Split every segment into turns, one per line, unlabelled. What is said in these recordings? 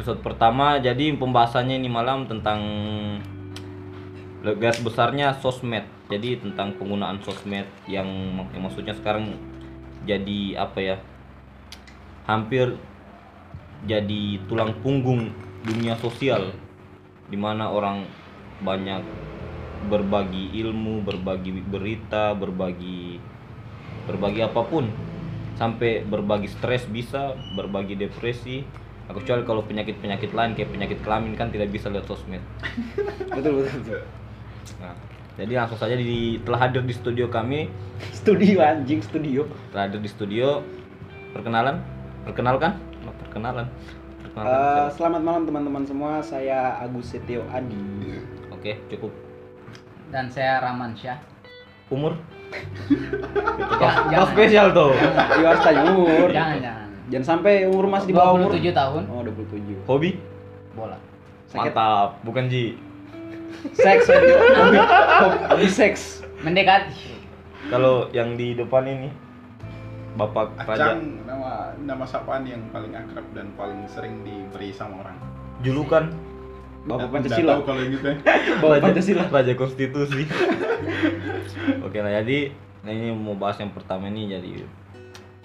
episode pertama. Jadi pembahasannya ini malam tentang gas besarnya sosmed. Jadi tentang penggunaan sosmed yang, yang maksudnya sekarang jadi apa ya hampir jadi tulang punggung dunia sosial di mana orang banyak berbagi ilmu berbagi berita berbagi berbagi apa pun. Sampai berbagi stres bisa berbagi depresi Nah, kecuali kalau penyakit-penyakit lain kayak penyakit kelamin kan tidak bisa lihat sosmed
betul betul, betul.
Nah, jadi langsung saja di, telah hadir di studio kami,
studio anjing studio
telah hadir di studio. Perkenalan, perkenalkan, Oh, perkenalan, perkenalkan.
Eh,
siapa?
selamat malam teman-teman semua saya Agus Setio Adi
Oke, cukup.
dan saya Rahman Syah.
Umur?
Jangan.
spesial tuh.
Iya harus tanya umur
Jangan, jangan.
Jangan sampai umur masih di bawah umur
27 tahun.
oh 27
Hobi?
Bola.
Sakit.
Mantap, bukan Ji.
seks hobi hobi, hobi seks
Mendekati.
Kalau yang di depan ini Bapak Raja
Acang nama nama sapaan yang paling akrab dan paling sering diberi sama orang.
julukan
bapak Pancasila
tahu kalau gitu.
bapak
Raja-
Pancasila
Raja Konstitusi. Oke lah jadi nah ini mau bahas yang pertama ini jadi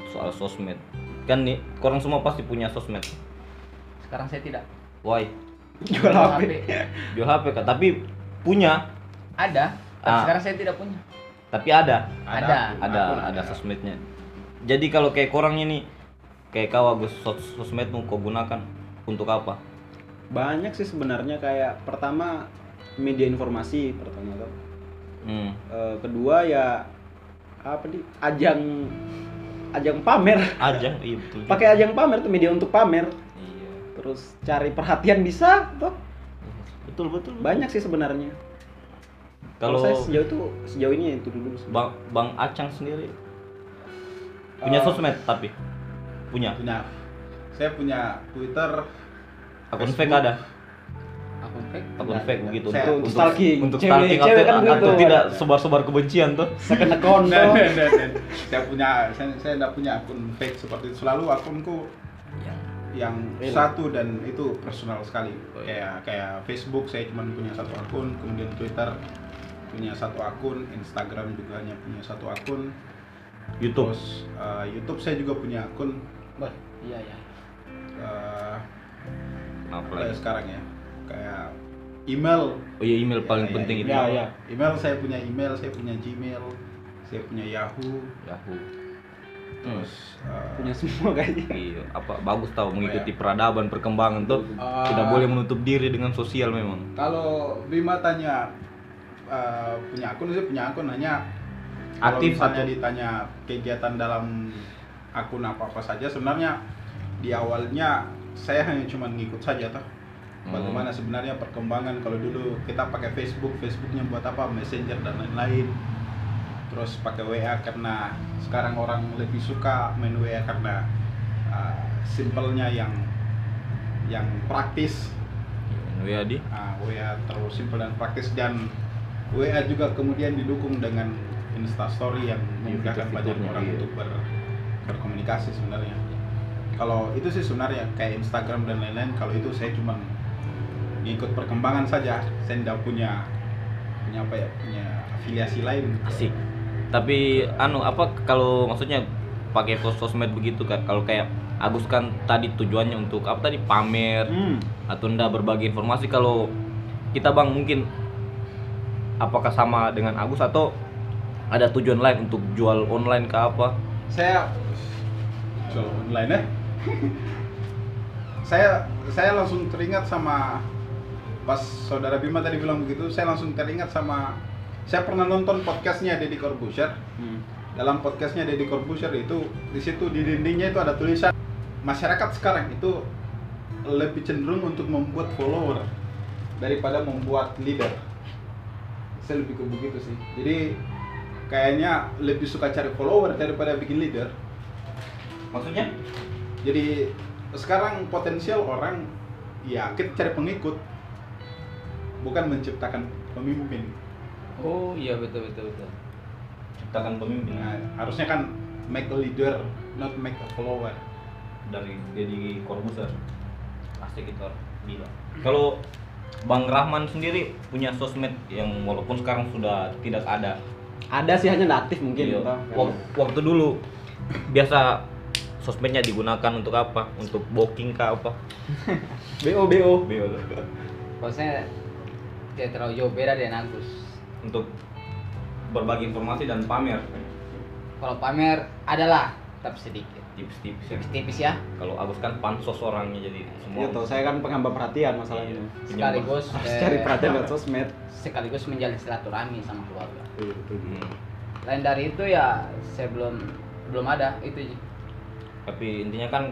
soal sosmed. Kan nih, orang semua pasti punya sosmed.
Sekarang saya tidak.
Why?
jual HP
Jual HP kan, tapi punya,
Ada. Tapi
Ah.
sekarang saya tidak punya.
tapi ada,
Ada.
ada,
Akun
ada sosmednya. Jadi kalau kayak korang ini, kayak kau Agus sos- sosmed mau kau gunakan untuk apa?
banyak sih sebenarnya kayak pertama media informasi pertama tuh
Hmm.
Eh, kedua ya apa di ajang ajang pamer
Aja, iya betul.
pakai ajang pamer tuh media untuk pamer
Iya.
terus cari perhatian bisa tuh
Betul betul. betul.
banyak sih sebenarnya kalau saya sejauh itu sejauh ini ya itu dulu.
Bang Bang Acang sendiri punya
Eh,
sosmed tapi punya
Punya. Saya punya Twitter.
akun fake ada
fake.
akun fake begitu
Saya-
untuk
Untuk
untuk
stalking.
untuk
Cewek-
stalking
cewek
atau,
kan
atau
begitu.
tidak sebar-sebar kebencian tuh
second account tuh
dan, dan, dan. saya punya saya saya tidak punya akun fake seperti itu. Selalu akunku yang
Real.
satu dan itu personal sekali.
Oh,
Kayak kayak Facebook saya cuma punya satu akun, kemudian Twitter punya satu akun, Instagram juga hanya punya satu akun.
YouTube
Terus eh, YouTube saya juga punya akun.
Bah, iya ya.
eh,
apa
kayak
lagi
sekarang ya kayak email.
Oh iya email paling
Ya, ya,
penting itu.
ya, ya.
email saya punya email saya punya Gmail saya punya Yahoo.
Yahoo.
Terus eh,
punya semua kayaknya
iya apa bagus tahu mengikuti peradaban perkembangan tuh.
Ah.
tidak boleh menutup diri dengan sosial memang.
Kalau Bima tanya eh, punya akun saya punya akun hanya kalau
Aktif
misalnya
atau-
ditanya kegiatan dalam akun apa apa saja sebenarnya di awalnya saya hanya cuma ngikut saja toh. Bagaimana sebenarnya perkembangan kalau dulu kita pakai Facebook Facebooknya buat apa? Messenger dan lain-lain. Terus pakai WA karena sekarang orang lebih suka main WA karena uh, simpelnya yang yang praktis.
WA di?
Ah, WA terlalu simpel dan praktis. Dan WA juga kemudian didukung dengan Instastory yang memudahkan banyak orang
iya.
untuk ber- berkomunikasi sebenarnya. Kalau itu sih sebenarnya kayak Instagram dan lain-lain, kalau itu saya cuma ngikut perkembangan saja. Saya tidak punya punya apa ya punya afiliasi lain.
asik tapi anu apa kalau maksudnya pakai sos- sosmed begitu kan kalau kayak Agus kan tadi tujuannya untuk apa tadi pamer
hmm.
atau ndak berbagi informasi kalau kita bang mungkin apakah sama dengan Agus atau ada tujuan lain untuk jual online ke apa
Saya jual online ya. saya saya langsung teringat sama pas saudara Bima tadi bilang begitu, saya langsung teringat sama saya pernah nonton podcastnya Deddy Corbuzier.
Hmm.
Dalam podcastnya Deddy Corbuzier itu di situ di dindingnya itu ada tulisan masyarakat sekarang itu lebih cenderung untuk membuat follower daripada membuat leader. Saya lebih ke begitu sih. Jadi kayaknya lebih suka cari follower daripada bikin leader.
maksudnya
Jadi sekarang potensial orang ya kita cari pengikut bukan menciptakan pemimpin.
oh iya betul betul betul ciptakan pemimpin
Nah, harusnya kan make a leader, not make a follower.
dari Deddy Corbuzier asik kita bilang kalau Bang Rahman sendiri punya sosmed yang walaupun sekarang sudah tidak ada
Ada sih hanya aktif mungkin.
Iya.
toh.
Wak- waktu dulu biasa sosmednya digunakan untuk apa untuk booking kah apa
BO BO.
Bio.
Kalau saya tidak terlalu jauh beda dengan Agus.
untuk berbagi informasi dan pamer
Kalau pamer adalah tapi sedikit.
tips-tips ya.
Tipis-tipis ya.
kalau Agus kan pansos orangnya jadi semua
Iya toh, saya kan penghamba perhatian masalah ini.
Sekaligus
Harus
eh,
cari perhatian lewat sosmed.
sekaligus menjalin silaturahmi sama keluarga.
Hmm.
Lain dari itu ya saya belum belum ada itu
tapi intinya kan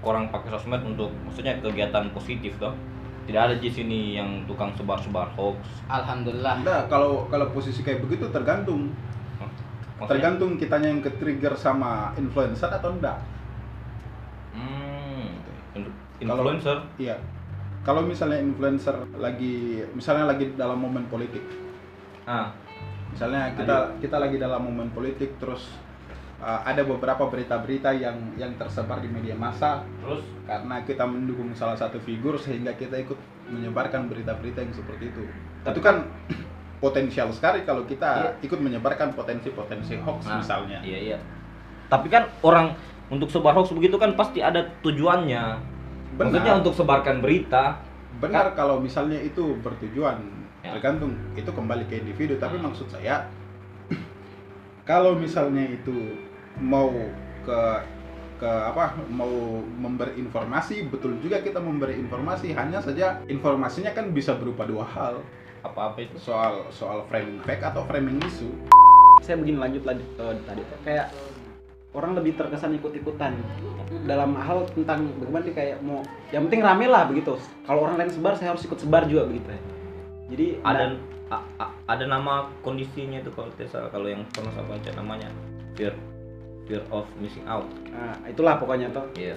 orang pakai sosmed untuk maksudnya kegiatan positif toh tidak ada di sini yang tukang sebar-sebar hoax
Alhamdulillah.
Enggak, kalau kalau posisi kayak begitu tergantung.
Maksudnya,
Tergantung kitanya yang ke-trigger sama influencer atau enggak.
hmm,
Kalau-
influencer
Iya. Kalau misalnya influencer lagi misalnya lagi dalam momen politik.
ah
Misalnya kita kita lagi dalam momen politik terus uh, ada beberapa berita-berita yang yang tersebar di media massa
terus
karena kita mendukung salah satu figur sehingga kita ikut menyebarkan berita-berita yang seperti itu. Itu kan potensial sekali kalau kita ikut menyebarkan potensi-potensi hoax
Nah,
misalnya.
iya iya tapi kan orang untuk sebar hoax begitu kan pasti ada tujuannya
Benar.
maksudnya untuk sebarkan berita
Benar kalau misalnya itu bertujuan
Ya.
tergantung itu kembali ke individu tapi
Hmm.
maksud saya kalau misalnya itu mau ke ke apa mau memberi informasi betul juga kita memberi informasi hanya saja informasinya kan bisa berupa dua hal.
Apa-apa itu?
Soal soal framing fact atau framing isu.
Saya begini lanjut lagi eh, tadi. Kayak orang lebih terkesan ikut-ikutan dalam hal tentang bagaimana dia kayak mau yang penting rame lah begitu. Kalau orang lain sebar saya harus ikut sebar juga begitu. Ya. Jadi
ada a- a- ada nama kondisinya itu kalau tidak salah kalau yang pernah saya baca namanya fear fear of missing out
nah, itulah pokoknya tuh.
iya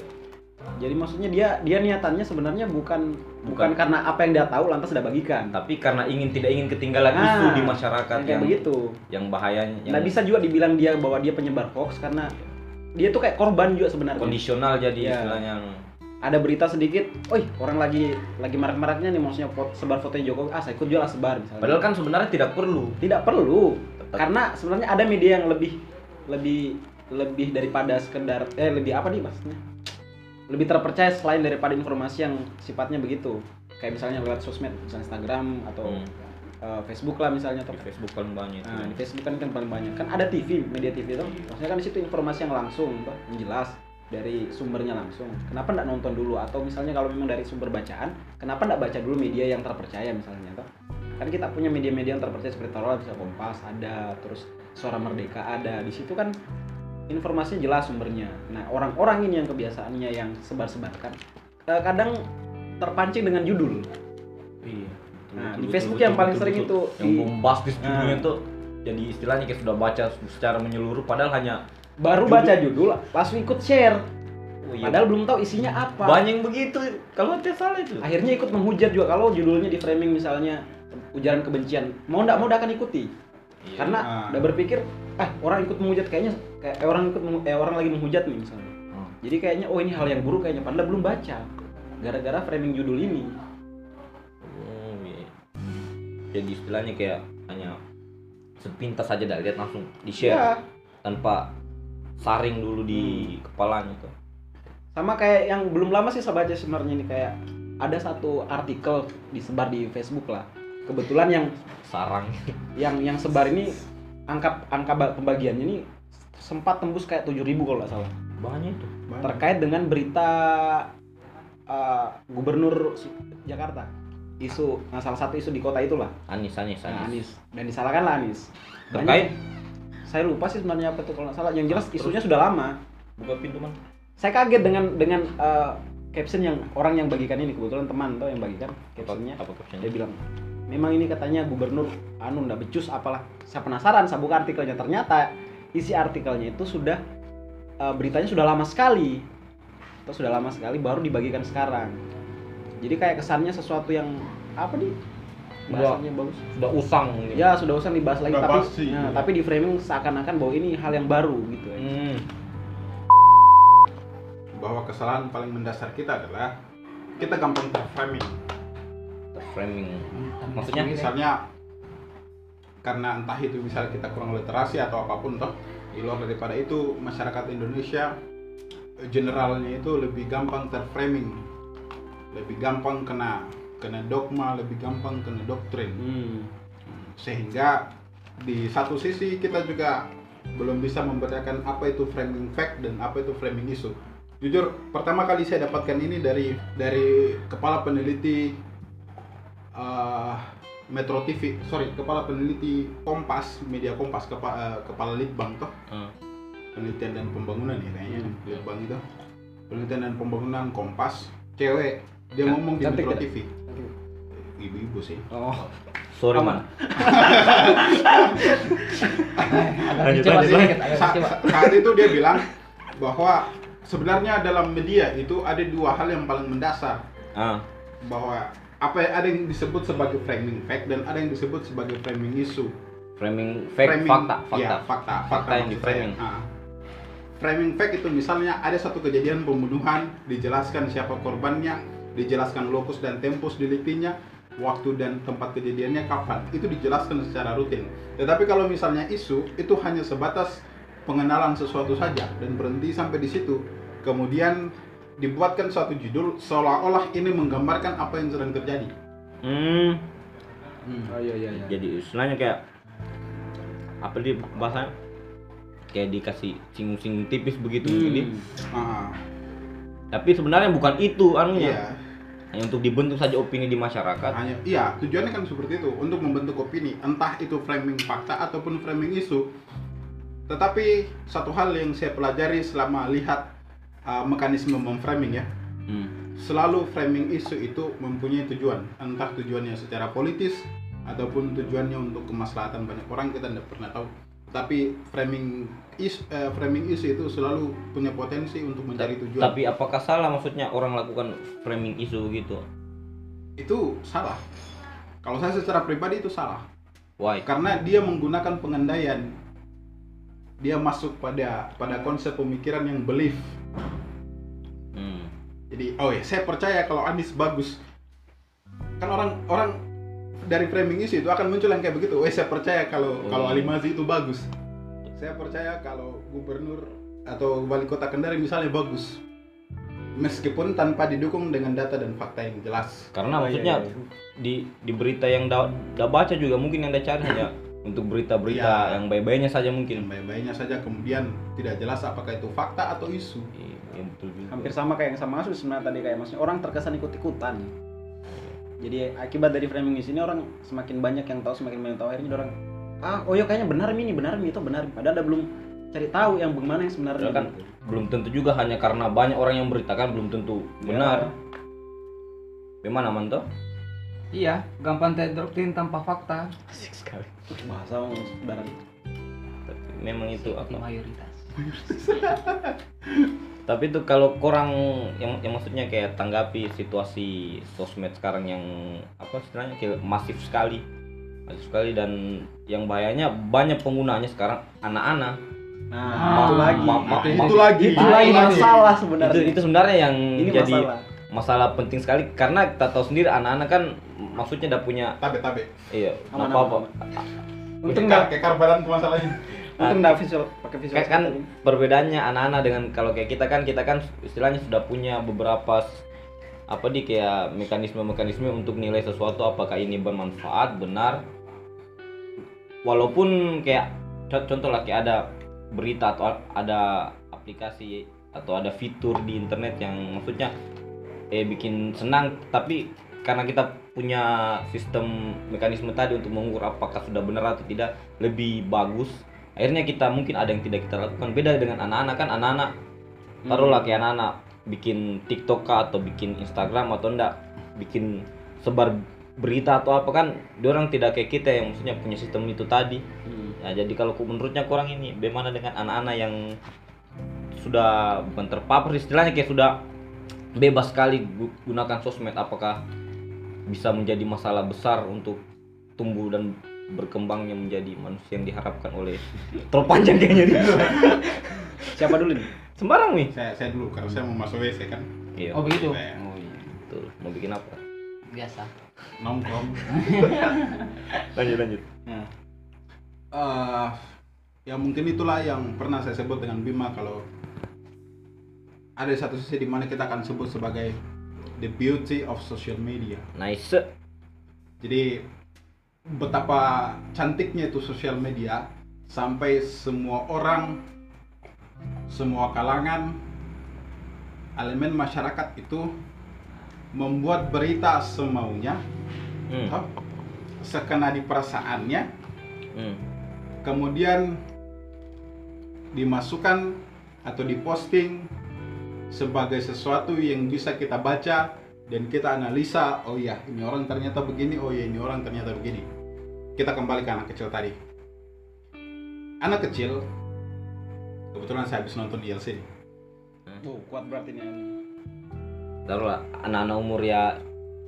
Jadi maksudnya dia dia niatannya sebenarnya bukan bukan,
Bukan.
karena apa yang dia tahu lantas dia bagikan.
tapi karena ingin tidak ingin ketinggalan
Nah,
isu di masyarakat
Yang begitu.
yang bahayanya yang
Nggak bisa juga dibilang dia bahwa dia penyebar hoax karena dia tuh kayak korban juga sebenarnya.
kondisional jadi
Iya.
istilahnya yang
Ada berita sedikit, oi orang lagi lagi marak-maraknya nih maksudnya foto, sebar fotonya Jokowi, ah saya ikut juga lah sebar misalnya.
padahal kan sebenarnya tidak perlu
tidak perlu
Tetap-
karena sebenarnya ada media yang lebih lebih lebih daripada sekedar eh lebih apa nih maksudnya lebih terpercaya selain daripada informasi yang sifatnya begitu kayak misalnya lewat sosmed misalnya Instagram atau
Hmm.
eh, Facebook lah misalnya
di
atau
Facebook paling banyak itu
Nah, di Facebook kan yang paling banyak. Kan ada TV, media TV itu. Maksudnya kan di situ informasi yang langsung, toh, yang jelas dari sumbernya langsung. Kenapa nggak nonton dulu? Atau misalnya kalau memang dari sumber bacaan, kenapa nggak baca dulu media yang terpercaya misalnya, toh? Kan kita punya media-media yang terpercaya seperti taruhlah bisa Kompas ada, terus Suara Merdeka ada. Di situ kan informasinya jelas sumbernya. Nah, orang-orang ini yang kebiasaannya yang sebar-sebarkan kadang terpancing dengan judul.
Iya.
Nah, di Facebook yang paling sering itu
yang
di-
bombastis judulnya
Nah.
tuh jadi istilahnya kayak sudah baca secara menyeluruh padahal hanya
Baru
Judul.
baca judul, langsung ikut share.
oh iya,
Padahal belum tahu isinya apa.
banyak begitu kalau tidak salah itu
Akhirnya ikut menghujat juga kalau judulnya di framing misalnya ujaran kebencian. Mau ndak mau akan ikuti.
Iya.
Karena
Ah.
udah berpikir, ah orang ikut menghujat kayaknya kayak eh, orang ikut eh, orang lagi menghujat nih misalnya.
Hmm.
Jadi kayaknya oh ini hal yang buruk kayaknya padahal belum baca. Gara-gara framing judul ini.
Oh, iya. jadi istilahnya kayak hanya sepintas saja dah lihat langsung di share
Ya,
tanpa saring dulu di kepalanya tuh
sama kayak yang belum lama sih saya baca sebenarnya ini kayak ada satu artikel disebar di Facebook lah. Kebetulan yang
sarang
yang yang sebar ini angka angka ba- pembagiannya ini sempat tembus kayak 7000 kalau nggak salah.
Banyak tuh
terkait dengan berita uh, gubernur Jakarta. Isu nah, salah satu isu di kota itulah.
Anis Anis
nah,
Anis.
Anies dan disalahkan lah Anies
terkait?
Banyak- saya lupa sih sebenarnya apa tuh kalau nggak salah. Yang jelas
Terus?
isunya sudah lama.
Buka pintu man.
Saya kaget dengan dengan uh, caption yang orang yang bagikan ini. Kebetulan teman tuh yang bagikan captionnya.
Apa
dia
captionnya
bilang memang ini katanya gubernur anu ndak becus apalah saya penasaran saya buka artikelnya ternyata isi artikelnya itu sudah eh, beritanya sudah lama sekali itu sudah lama sekali baru dibagikan sekarang jadi kayak kesannya sesuatu yang apa nih bahasanya bagus
sudah usang mungkin
ya sudah usah dibahas lagi
Udah
tapi
basi,
nah,
ya.
tapi di framing seakan-akan bahwa ini hal yang baru gitu ya.
hmm.
bahwa kesalahan paling mendasar kita adalah kita gampang terframing.
Framing maksudnya?
Misalnya karena entah itu misalnya kita kurang literasi atau apa pun toh di luar daripada itu masyarakat Indonesia eh, generalnya itu lebih gampang terframing. Lebih gampang kena kena dogma lebih gampang kena doktrin.
Hmm.
sehingga di satu sisi kita juga belum bisa membedakan apa itu framing fact dan apa itu framing isu. Jujur, pertama kali saya dapatkan ini dari dari kepala peneliti eh, Metro TV, sorry, kepala peneliti Kompas, media Kompas, kepa, eh, kepala Litbang toh,
Hmm.
penelitian dan pembangunan ya kayaknya
Hmm.
Litbang itu, penelitian dan pembangunan Kompas, cewek, dia ngomong di Metro? TV, ibu-ibu sih.
Oh,
sorry man. Lanjut, lanjut,
Sa- saat itu dia bilang bahwa sebenarnya dalam media itu ada dua hal yang paling mendasar.
Ah.
Bahwa apa yang ada yang disebut sebagai framing fact dan ada yang disebut sebagai framing isu.
framing fact
Framing-
fakta fakta
iya, fakta,
Fakta yang di framing.
Ah. framing fact itu misalnya ada satu kejadian pembunuhan, dijelaskan siapa korbannya, dijelaskan lokus dan tempus deliktinya, waktu dan tempat kejadiannya kapan. Itu dijelaskan secara rutin. Tetapi kalau misalnya isu itu hanya sebatas pengenalan sesuatu saja dan berhenti sampai di situ. Kemudian dibuatkan suatu judul seolah-olah ini menggambarkan apa yang sedang terjadi.
hmm
oh iya iya iya.
jadi istilahnya kayak apa di bahasa kayak dikasih singgung-singgung tipis begitu
Hmm.
jadi
Ah,
tapi sebenarnya bukan itu anunya
iya.
hanya untuk dibentuk saja opini di masyarakat
hanya iya tujuannya kan seperti itu untuk membentuk opini entah itu framing fakta ataupun framing isu tetapi satu hal yang saya pelajari selama lihat uh, mekanisme memframing ya.
Hmm.
selalu framing isu itu mempunyai tujuan. Entah tujuannya secara politis ataupun tujuannya untuk kemaslahatan banyak orang kita tidak pernah tahu. Tapi framing is eh, framing isu itu selalu punya potensi untuk mencari tujuan.
tapi apakah salah maksudnya orang lakukan framing isu gitu?
Itu salah. Kalau saya secara pribadi itu salah.
Why?
Karena dia menggunakan pengandaian dia masuk pada pada konsep pemikiran yang belief. Jadi oh ya saya percaya kalau Anies bagus kan orang orang dari framing isu itu akan muncul yang kayak begitu. Eh saya percaya kalau
Oh.
kalau Ali Mazi itu bagus. Saya percaya kalau gubernur atau wali kota Kendari misalnya bagus. Meskipun tanpa didukung dengan data dan fakta yang jelas.
karena
Oh, iya,
maksudnya
iya, iya.
di di berita yang da, da baca juga mungkin yang da cari hanya untuk berita-berita
Iya.
yang baik-baiknya saja mungkin
baik-baiknya saja kemudian tidak jelas apakah itu fakta atau isu.
Iya, iya, betul juga.
hampir sama kayak yang sama Asus sebenarnya tadi kayak maksudnya orang terkesan ikut-ikutan. Jadi akibat dari framing isu ini orang semakin banyak yang tahu semakin banyak tahu. Akhirnya orang ah oh ya kayaknya benar ini benar ini itu benar padahal ada belum cari tahu yang bagaimana yang sebenarnya
kan belum tentu juga hanya karena banyak orang yang beritakan belum tentu
Ya.
benar. Bagaimana manto
Iya, gampang terdoktrin tanpa fakta.
asik sekali.
Bahasa saudara
memang itu apa?
Mayoritas.
Tapi itu kalau kurang yang, yang maksudnya kayak tanggapi situasi sosmed sekarang yang apa istilahnya kayak masif sekali. Masif sekali dan yang bahayanya banyak penggunanya sekarang anak-anak.
Nah
Ah,
itu lagi.
ma- ma-
itu,
ma-
itu lagi.
itu lagi masalah sebenarnya.
Itu itu sebenarnya yang
ini
jadi
masalah.
masalah penting sekali karena kita tahu sendiri anak-anak kan maksudnya udah punya
Tabe tabe.
iya apa apa
untung
Kayak
nggak
kayak karbaran tuh masalahnya.
Untung nggak visual pakai visual
kan, kan perbedaannya anak-anak dengan kalau kayak kita kan kita kan istilahnya sudah punya beberapa apa di kayak mekanisme-mekanisme untuk nilai sesuatu apakah ini bermanfaat benar. Walaupun kayak co- contoh lah kayak ada berita atau ada aplikasi atau ada fitur di internet yang maksudnya eh bikin senang tapi karena kita punya sistem mekanisme tadi untuk mengukur apakah sudah benar atau tidak lebih bagus akhirnya kita mungkin ada yang tidak kita lakukan. Beda dengan anak-anak kan anak-anak taruhlah kayak anak-anak bikin TikTok kah atau bikin Instagram atau enggak bikin sebar berita atau apa kan orang tidak kayak kita yang maksudnya punya sistem itu tadi.
Hmm.
Nah, jadi kalau menurutnya kurang ini bagaimana dengan anak-anak yang sudah bukan terpapar istilahnya kayak sudah bebas sekali gu- gunakan sosmed apakah bisa menjadi masalah besar untuk tumbuh dan berkembangnya menjadi manusia yang diharapkan oleh terpanjang kayaknya nih
siapa dulu nih?
Sembarang nih.
Saya saya dulu. Karena saya mau masuk WC kan.
iya.
Oh begitu.
Saya-
Oh, iya, betul. Mau bikin apa?
Biasa.
Nongkrong.
Lanjut lanjut.
Nah,
Eh, ya mungkin itulah yang pernah saya sebut dengan Bima kalau ada satu sisi di mana kita akan sebut sebagai the beauty of social media.
nice.
Jadi betapa cantiknya itu sosial media sampai semua orang, semua kalangan, elemen masyarakat itu membuat berita semaunya,
hmm.
toh, sekena di perasaannya,
Hmm.
kemudian dimasukkan atau diposting sebagai sesuatu yang bisa kita baca dan kita analisa oh ya ini orang ternyata begini oh ya ini orang ternyata begini kita kembali ke anak kecil tadi. Anak kecil kebetulan saya habis nonton ILC
oh, kuat berarti nih.
taruhlah anak-anak umur ya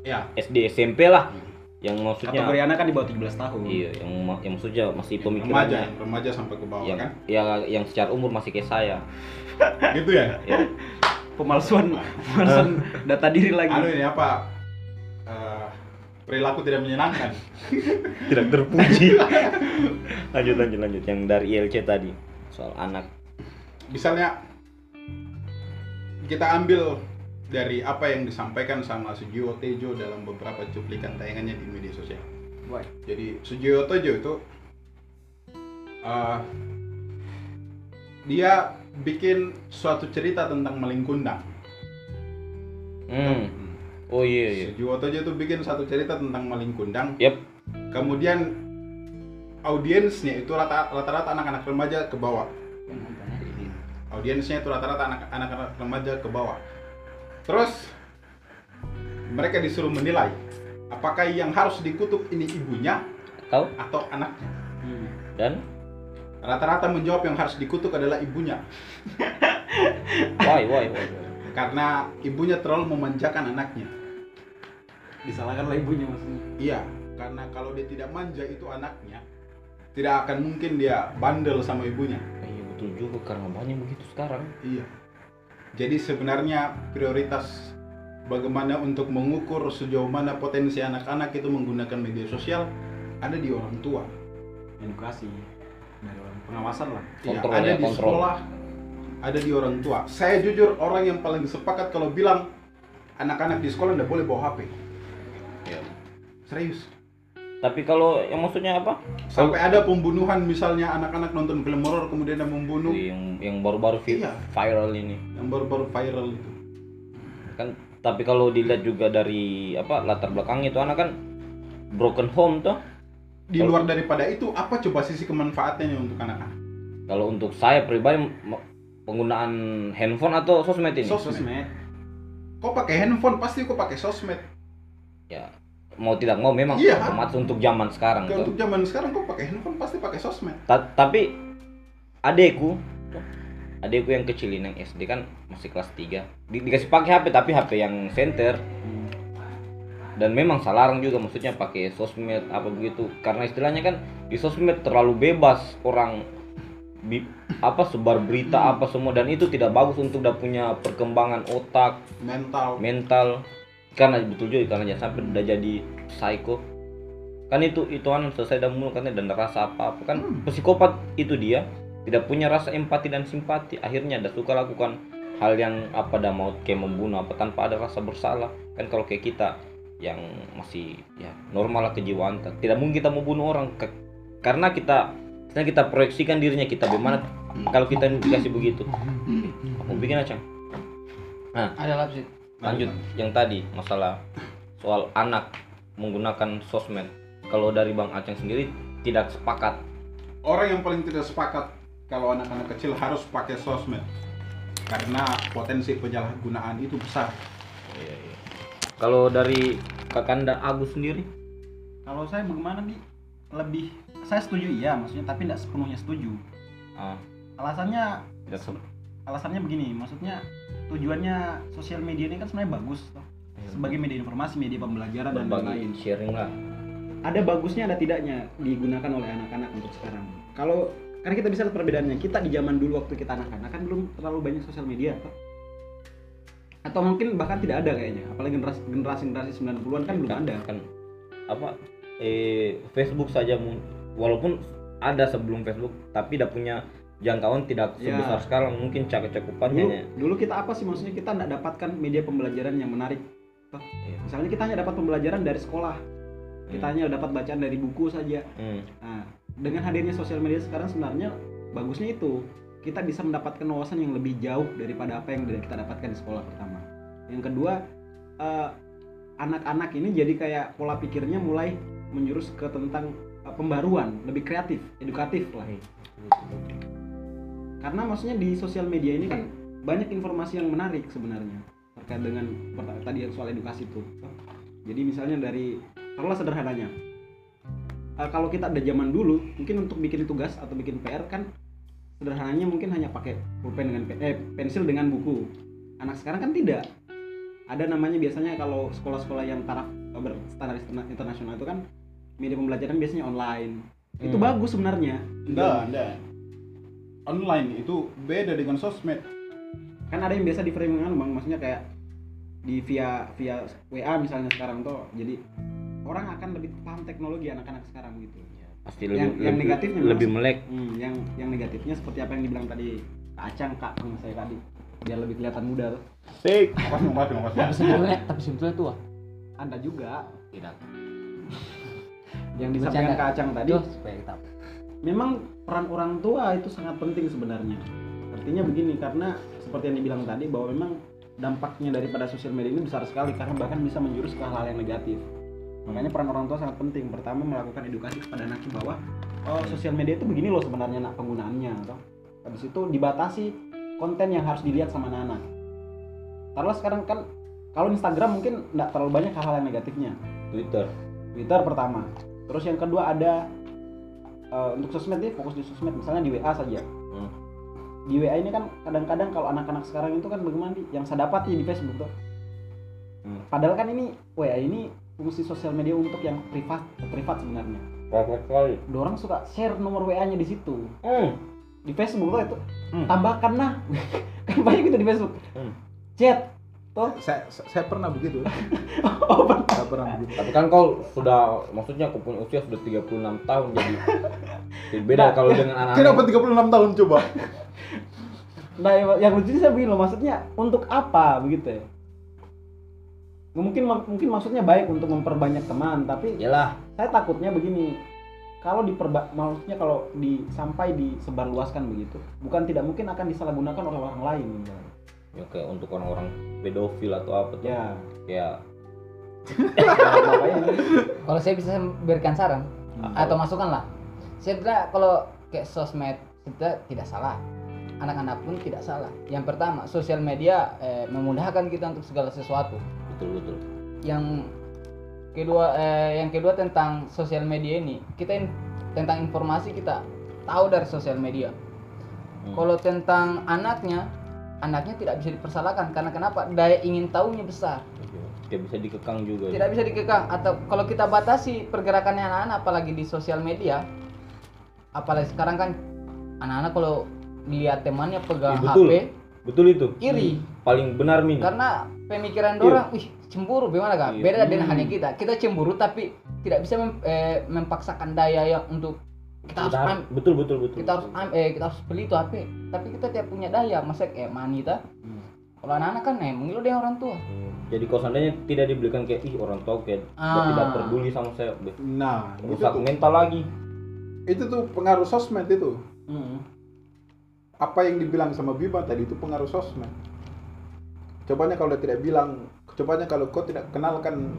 ya.
SD SMP lah. Yang maksudnya
Kategori anak kan di bawah 17 tahun.
iya yang ma- yang maksudnya masih
remaja
pemikirannya.
Remaja sampai ke bawah
yang
kan?
ya yang secara umur masih kayak saya.
Gitu ya?
Ya.
Pemalsuan, pemalsuan data diri lagi.
anu ini apa perilaku tidak menyenangkan
tidak terpuji lanjut lanjut lanjut yang dari ILC tadi soal anak
misalnya kita ambil dari apa yang disampaikan sama Sujiwo Tejo dalam beberapa cuplikan tayangannya di media sosial.
Wah,
Jadi Sujiwo Tejo itu uh, dia bikin suatu cerita tentang maling kundang.
hmm. Oh iya iya
Sujiwo Tejo itu bikin satu cerita tentang maling kundang.
yep
Kemudian audiensnya itu rata- rata-rata anak-anak remaja ke bawah. audiensnya itu rata-rata anak- anak-anak remaja ke bawah. Terus mereka disuruh menilai apakah yang harus dikutuk ini ibunya
tahu
atau anaknya.
Hmm.
dan
Rata-rata menjawab yang harus dikutuk adalah ibunya
why why why
karena ibunya terlalu memanjakan anaknya.
Disalahkanlah ibunya maksudnya.
Iya, karena kalau dia tidak manja itu anaknya tidak akan mungkin dia bandel sama ibunya.
iya betul juga karena banyak begitu sekarang
Iya. Jadi sebenarnya prioritas bagaimana untuk mengukur sejauh mana potensi anak-anak itu menggunakan media sosial ada di orang tua.
Edukasi dari orang pengawasan lah.
Iya, ada
ya,
di
kontrol.
sekolah, ada di orang tua. Saya jujur orang yang paling sepakat kalau bilang anak-anak di sekolah tidak boleh bawa HP.
Iya.
Serius.
tapi kalau yang maksudnya apa
Sampai ada pembunuhan misalnya anak-anak nonton film horor kemudian dia membunuh
yang yang baru-baru vi-
Iya.
viral ini
yang baru-baru viral itu.
kan tapi kalau dilihat juga dari apa latar belakangnya itu anak kan broken home tuh
Di luar daripada itu apa coba sisi kemanfaatannya untuk anak-anak?
kalau untuk saya pribadi penggunaan handphone atau sosmed ini
Sosmed.
Sosmed.
Kau pakai handphone pasti kau pakai sosmed.
Ya mau tidak mau memang
Iya.
otomatis untuk zaman sekarang
untuk zaman sekarang kau pakai handphone? Pasti pakai sosmed.
Ta- tapi adekku adekku yang kecil yang SD kan masih kelas 3 Di- dikasih pakai HP tapi HP yang center. Dan memang salarang juga maksudnya pakai sosmed apa begitu. Karena istilahnya kan di sosmed terlalu bebas orang bi- apa sebar berita apa semua. Dan itu tidak bagus untuk udah punya perkembangan otak.
Mental.
mental karena betul juga karena jangan sampai udah jadi psycho. Kan itu itu anu selesai dan mulu katanya dan rasa apa apa kan.
Hmm.
psikopat itu dia tidak punya rasa empati dan simpati. Akhirnya ada suka lakukan hal yang apa dah mau kayak membunuh apa tanpa ada rasa bersalah. Kan kalau kayak kita yang masih ya normal lah kejiwaan kita. tidak mungkin kita mau bunuh orang Ke- karena kita karena kita proyeksikan dirinya kita bagaimana kalau kita dikasih begitu. Aku bikin aja.
Ada lapsit
lanjut yang tadi masalah soal anak menggunakan sosmed kalau dari bang Aceng sendiri tidak sepakat
Orang yang paling tidak sepakat kalau anak-anak kecil harus pakai sosmed karena potensi penyalahgunaan itu besar.
kalau dari kakanda Agus sendiri
Kalau saya bagaimana nih? Lebih saya setuju iya, maksudnya tapi tidak sepenuhnya setuju.
ah,
Alasannya
tidak se-
alasannya begini, maksudnya tujuannya sosial media ini kan sebenarnya bagus toh. sebagai media informasi, media pembelajaran dan
berbagi
lain-lain.
sharing lah
Ada bagusnya, ada tidaknya digunakan oleh anak-anak untuk sekarang. Kalau karena kita bisa lihat perbedaannya, kita di zaman dulu waktu kita anak-anak kan belum terlalu banyak sosial media toh. atau mungkin bahkan tidak ada kayaknya apalagi generasi generasi generasi 90-an kan belum ada
kan apa eh Facebook saja walaupun ada sebelum Facebook tapi tidak punya jangkauan tidak
Ya.
sebesar sekarang mungkin cakupan
dulu,
kayaknya
dulu kita apa sih maksudnya kita nggak dapatkan media pembelajaran yang menarik
Iya.
misalnya kita hanya dapat pembelajaran dari sekolah kita
Hmm.
hanya dapat bacaan dari buku saja
Hmm.
nah dengan hadirnya sosial media sekarang sebenarnya bagusnya itu kita bisa mendapatkan wawasan yang lebih jauh daripada apa yang kita dapatkan di sekolah pertama yang kedua eh, anak-anak ini jadi kayak pola pikirnya mulai menjurus ke tentang eh, pembaruan lebih kreatif edukatif lah karena maksudnya di sosial media ini kan banyak informasi yang menarik sebenarnya terkait dengan tadi yang soal edukasi itu. Jadi misalnya dari taruhlah sederhananya. Eh, kalau kita ada zaman dulu mungkin untuk bikin tugas atau bikin PR kan sederhananya mungkin hanya pakai pulpen dengan eh, pensil dengan buku. Anak sekarang kan tidak. Ada namanya biasanya kalau sekolah-sekolah yang taraf eh, berstandar interna- internasional itu kan media pembelajaran biasanya online. Itu
Hmm.
bagus sebenarnya.
Enggak enggak online itu beda dengan sosmed.
Kan ada yang biasa di framing kan bang. Maksudnya kayak di via via WA misalnya sekarang tuh jadi orang akan lebih paham teknologi anak-anak sekarang gitu.
Pasti
Yang-
lebih
yang
lebih,
negatifnya
lebih
mas.
melek.
Hmm, yang yang negatifnya seperti apa yang dibilang tadi Kak Acang kak teman saya tadi. Biar lebih kelihatan muda tuh
fake makasih makasih makasih
tapi sebetulnya tapi sebetulnya tua.
Anda juga.
Tidak.
Yang disampaikan. Kak Acang tadi.
Tuh, supaya kita
memang peran orang tua itu sangat penting sebenarnya. Artinya begini karena seperti yang dibilang tadi bahwa memang dampaknya daripada sosial media ini besar sekali karena bahkan bisa menjurus ke hal-hal yang negatif. Makanya peran orang tua sangat penting. Pertama melakukan edukasi kepada anaknya bahwa oh sosial media itu begini loh sebenarnya nak penggunaannya toh. habis itu dibatasi konten yang harus dilihat sama anak-anak. Taruhlah sekarang kan kalau Instagram mungkin nggak terlalu banyak hal-hal yang negatifnya.
Twitter.
Twitter pertama. Terus yang kedua ada eh, untuk sosmed nih fokus di sosmed misalnya di WA saja.
Hmm.
Di WA ini kan kadang-kadang kalau anak-anak sekarang itu kan bagaimana Di? yang saya dapat di Facebook tuh.
Hmm.
Padahal kan ini WA ini fungsi sosial media untuk yang privat privat sebenarnya.
perfect sekali
Orang suka share nomor WA-nya di situ.
hmm.
Di Facebook tuh itu
Hmm.
tambahkan nah. kan banyak gitu di Facebook.
Hmm.
Chat. Toh.
saya saya pernah begitu
Oh, pernah.
saya pernah begitu
tapi kan kau sudah maksudnya kau punya usia sudah 36 tahun jadi beda
Nah,
kalau dengan anak
kenapa 36 tahun coba
Nah, yang, yang lucu saya begini loh, maksudnya untuk apa begitu ya? Mungkin mungkin maksudnya baik untuk memperbanyak teman, tapi
Yalah,
saya takutnya begini. Kalau diperba maksudnya kalau di sampai disebarluaskan begitu, bukan tidak mungkin akan disalahgunakan oleh orang lain misalnya.
Ya kayak untuk orang-orang pedofil atau apa tuh.
Ya, ini.
kalau saya bisa berikan saran
Hmm.
atau masukan lah. Saya kira kalau kayak sosmed itu tidak salah. Anak-anak pun tidak salah. Yang pertama sosial media eh, memudahkan kita untuk segala sesuatu.
Betul betul.
Yang kedua eh, yang kedua tentang sosial media ini kita in- tentang informasi kita tahu dari sosial media.
Hmm.
kalau tentang anaknya anaknya tidak bisa dipersalahkan. Karena kenapa? Daya ingin tahunya besar.
Tidak bisa dikekang juga
tidak bisa dikekang. Atau kalau kita batasi pergerakannya anak-anak apalagi di sosial media apalagi sekarang kan anak-anak kalau lihat temannya pegang
Iya, betul.
HP
betul itu.
iri.
Paling benar min.
Karena pemikiran
Iya.
orang wih cemburu bagaimana kak?
Iya.
beda dengan
Hmm.
halnya kita. Kita cemburu tapi tidak bisa mem- eh, mempaksakan daya yang untuk kita harus
Kita-
am-
betul betul betul
kita harus am- eh, kita harus beli itu HP tapi kita tidak punya daya masa kayak money ta.
Hmm.
kalau anak-anak kan eh mengilu dengan orang tua.
Hmm, jadi kalau seandainya tidak dibelikan kayak ih orang tua kayak
Ah.
tidak peduli sama saya Beh,
nah itu
rusak
tuh,
mental lagi.
itu tuh pengaruh sosmed itu.
Hmm.
apa yang dibilang sama Bima tadi itu pengaruh sosmed. Cobanya kalau dia tidak bilang cobanya kalau kau tidak kenalkan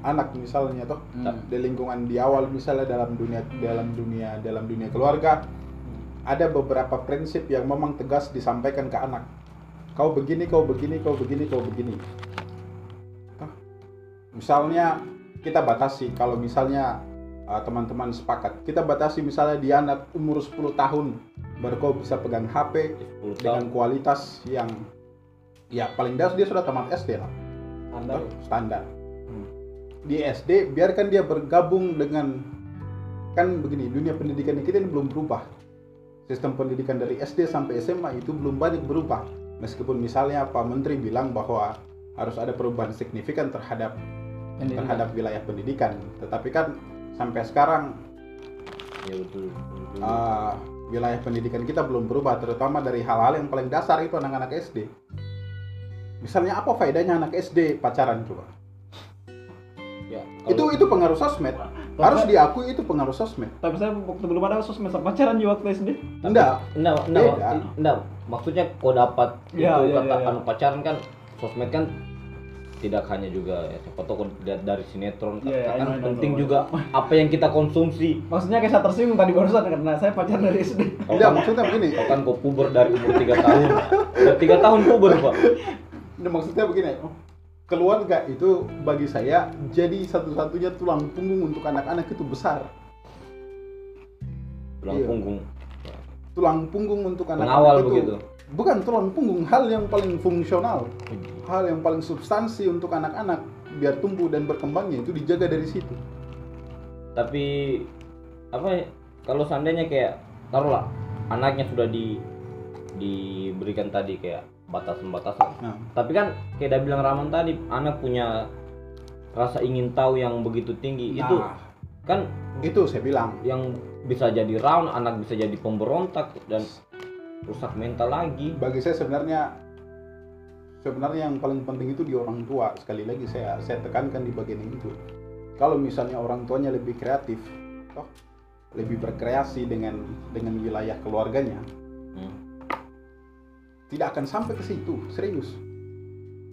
anak misalnya toh
Hmm.
di lingkungan di awal misalnya dalam dunia dalam dunia dalam dunia keluarga ada beberapa prinsip yang memang tegas disampaikan ke anak. Kau begini kau begini kau begini kau begini. Toh, misalnya kita batasi kalau misalnya uh, teman-teman sepakat kita batasi misalnya dia anak umur 10 tahun baru kau bisa pegang HP
10 tahun.
dengan kualitas yang ya paling dasar dia sudah tamat SD lah. Standar.
Hmm.
Di SD biarkan dia bergabung dengan kan begini dunia pendidikan kita ini belum berubah sistem pendidikan dari SD sampai SMA itu belum banyak berubah meskipun misalnya Pak Menteri bilang bahwa harus ada perubahan signifikan terhadap
Pendidikan.
terhadap wilayah pendidikan. Tetapi kan sampai sekarang
ya betul, betul.
uh, wilayah pendidikan kita belum berubah, terutama dari hal-hal yang paling dasar itu anak-anak SD. Misalnya apa faedahnya anak SD pacaran coba?
Ya,
Itu itu pengaruh sosmed. Harus diakui itu pengaruh sosmed.
Tapi saya waktu belum ada sosmed sama pacaran juga waktu SD.
Enggak,
enggak enggak enggak maksudnya kau dapat
Ya,
itu
ya,
kata
ya, ya.
anu pacaran kan sosmed kan tidak hanya juga ya siapa tahu kau lihat dari sinetron
Iya, iya,
kan
I know, I know,
penting
know.
juga apa yang kita konsumsi
Maksudnya kayak saya tersinggung tadi barusan karena saya pacaran dari SD.
Enggak
kan,
maksudnya begini.
kau kan kau puber dari umur 3 tahun 3 tahun puber pak
Nah, maksudnya begini, keluarga itu bagi saya jadi satu-satunya tulang punggung untuk anak-anak itu besar.
tulang
Iya.
punggung
Tulang punggung untuk anak-anak
Pengawal
itu
begitu.
bukan tulang punggung, hal yang paling fungsional, hal yang paling substansi untuk anak-anak biar tumbuh dan berkembangnya itu dijaga dari situ.
tapi apa ya kalau seandainya kayak taruhlah anaknya sudah di diberikan tadi kayak batasan-batasan.
Nah,
tapi kan kayak udah bilang Raman tadi anak punya rasa ingin tahu yang begitu tinggi. Itu
nah,
kan
itu saya bilang.
yang bisa jadi round anak bisa jadi pemberontak dan rusak mental lagi.
Bagi saya sebenarnya sebenarnya yang paling penting itu di orang tua. Sekali lagi saya saya tekankan di bagian itu. Kalau misalnya orang tuanya lebih kreatif toh lebih berkreasi dengan dengan wilayah keluarganya. Tidak akan sampai ke situ serius.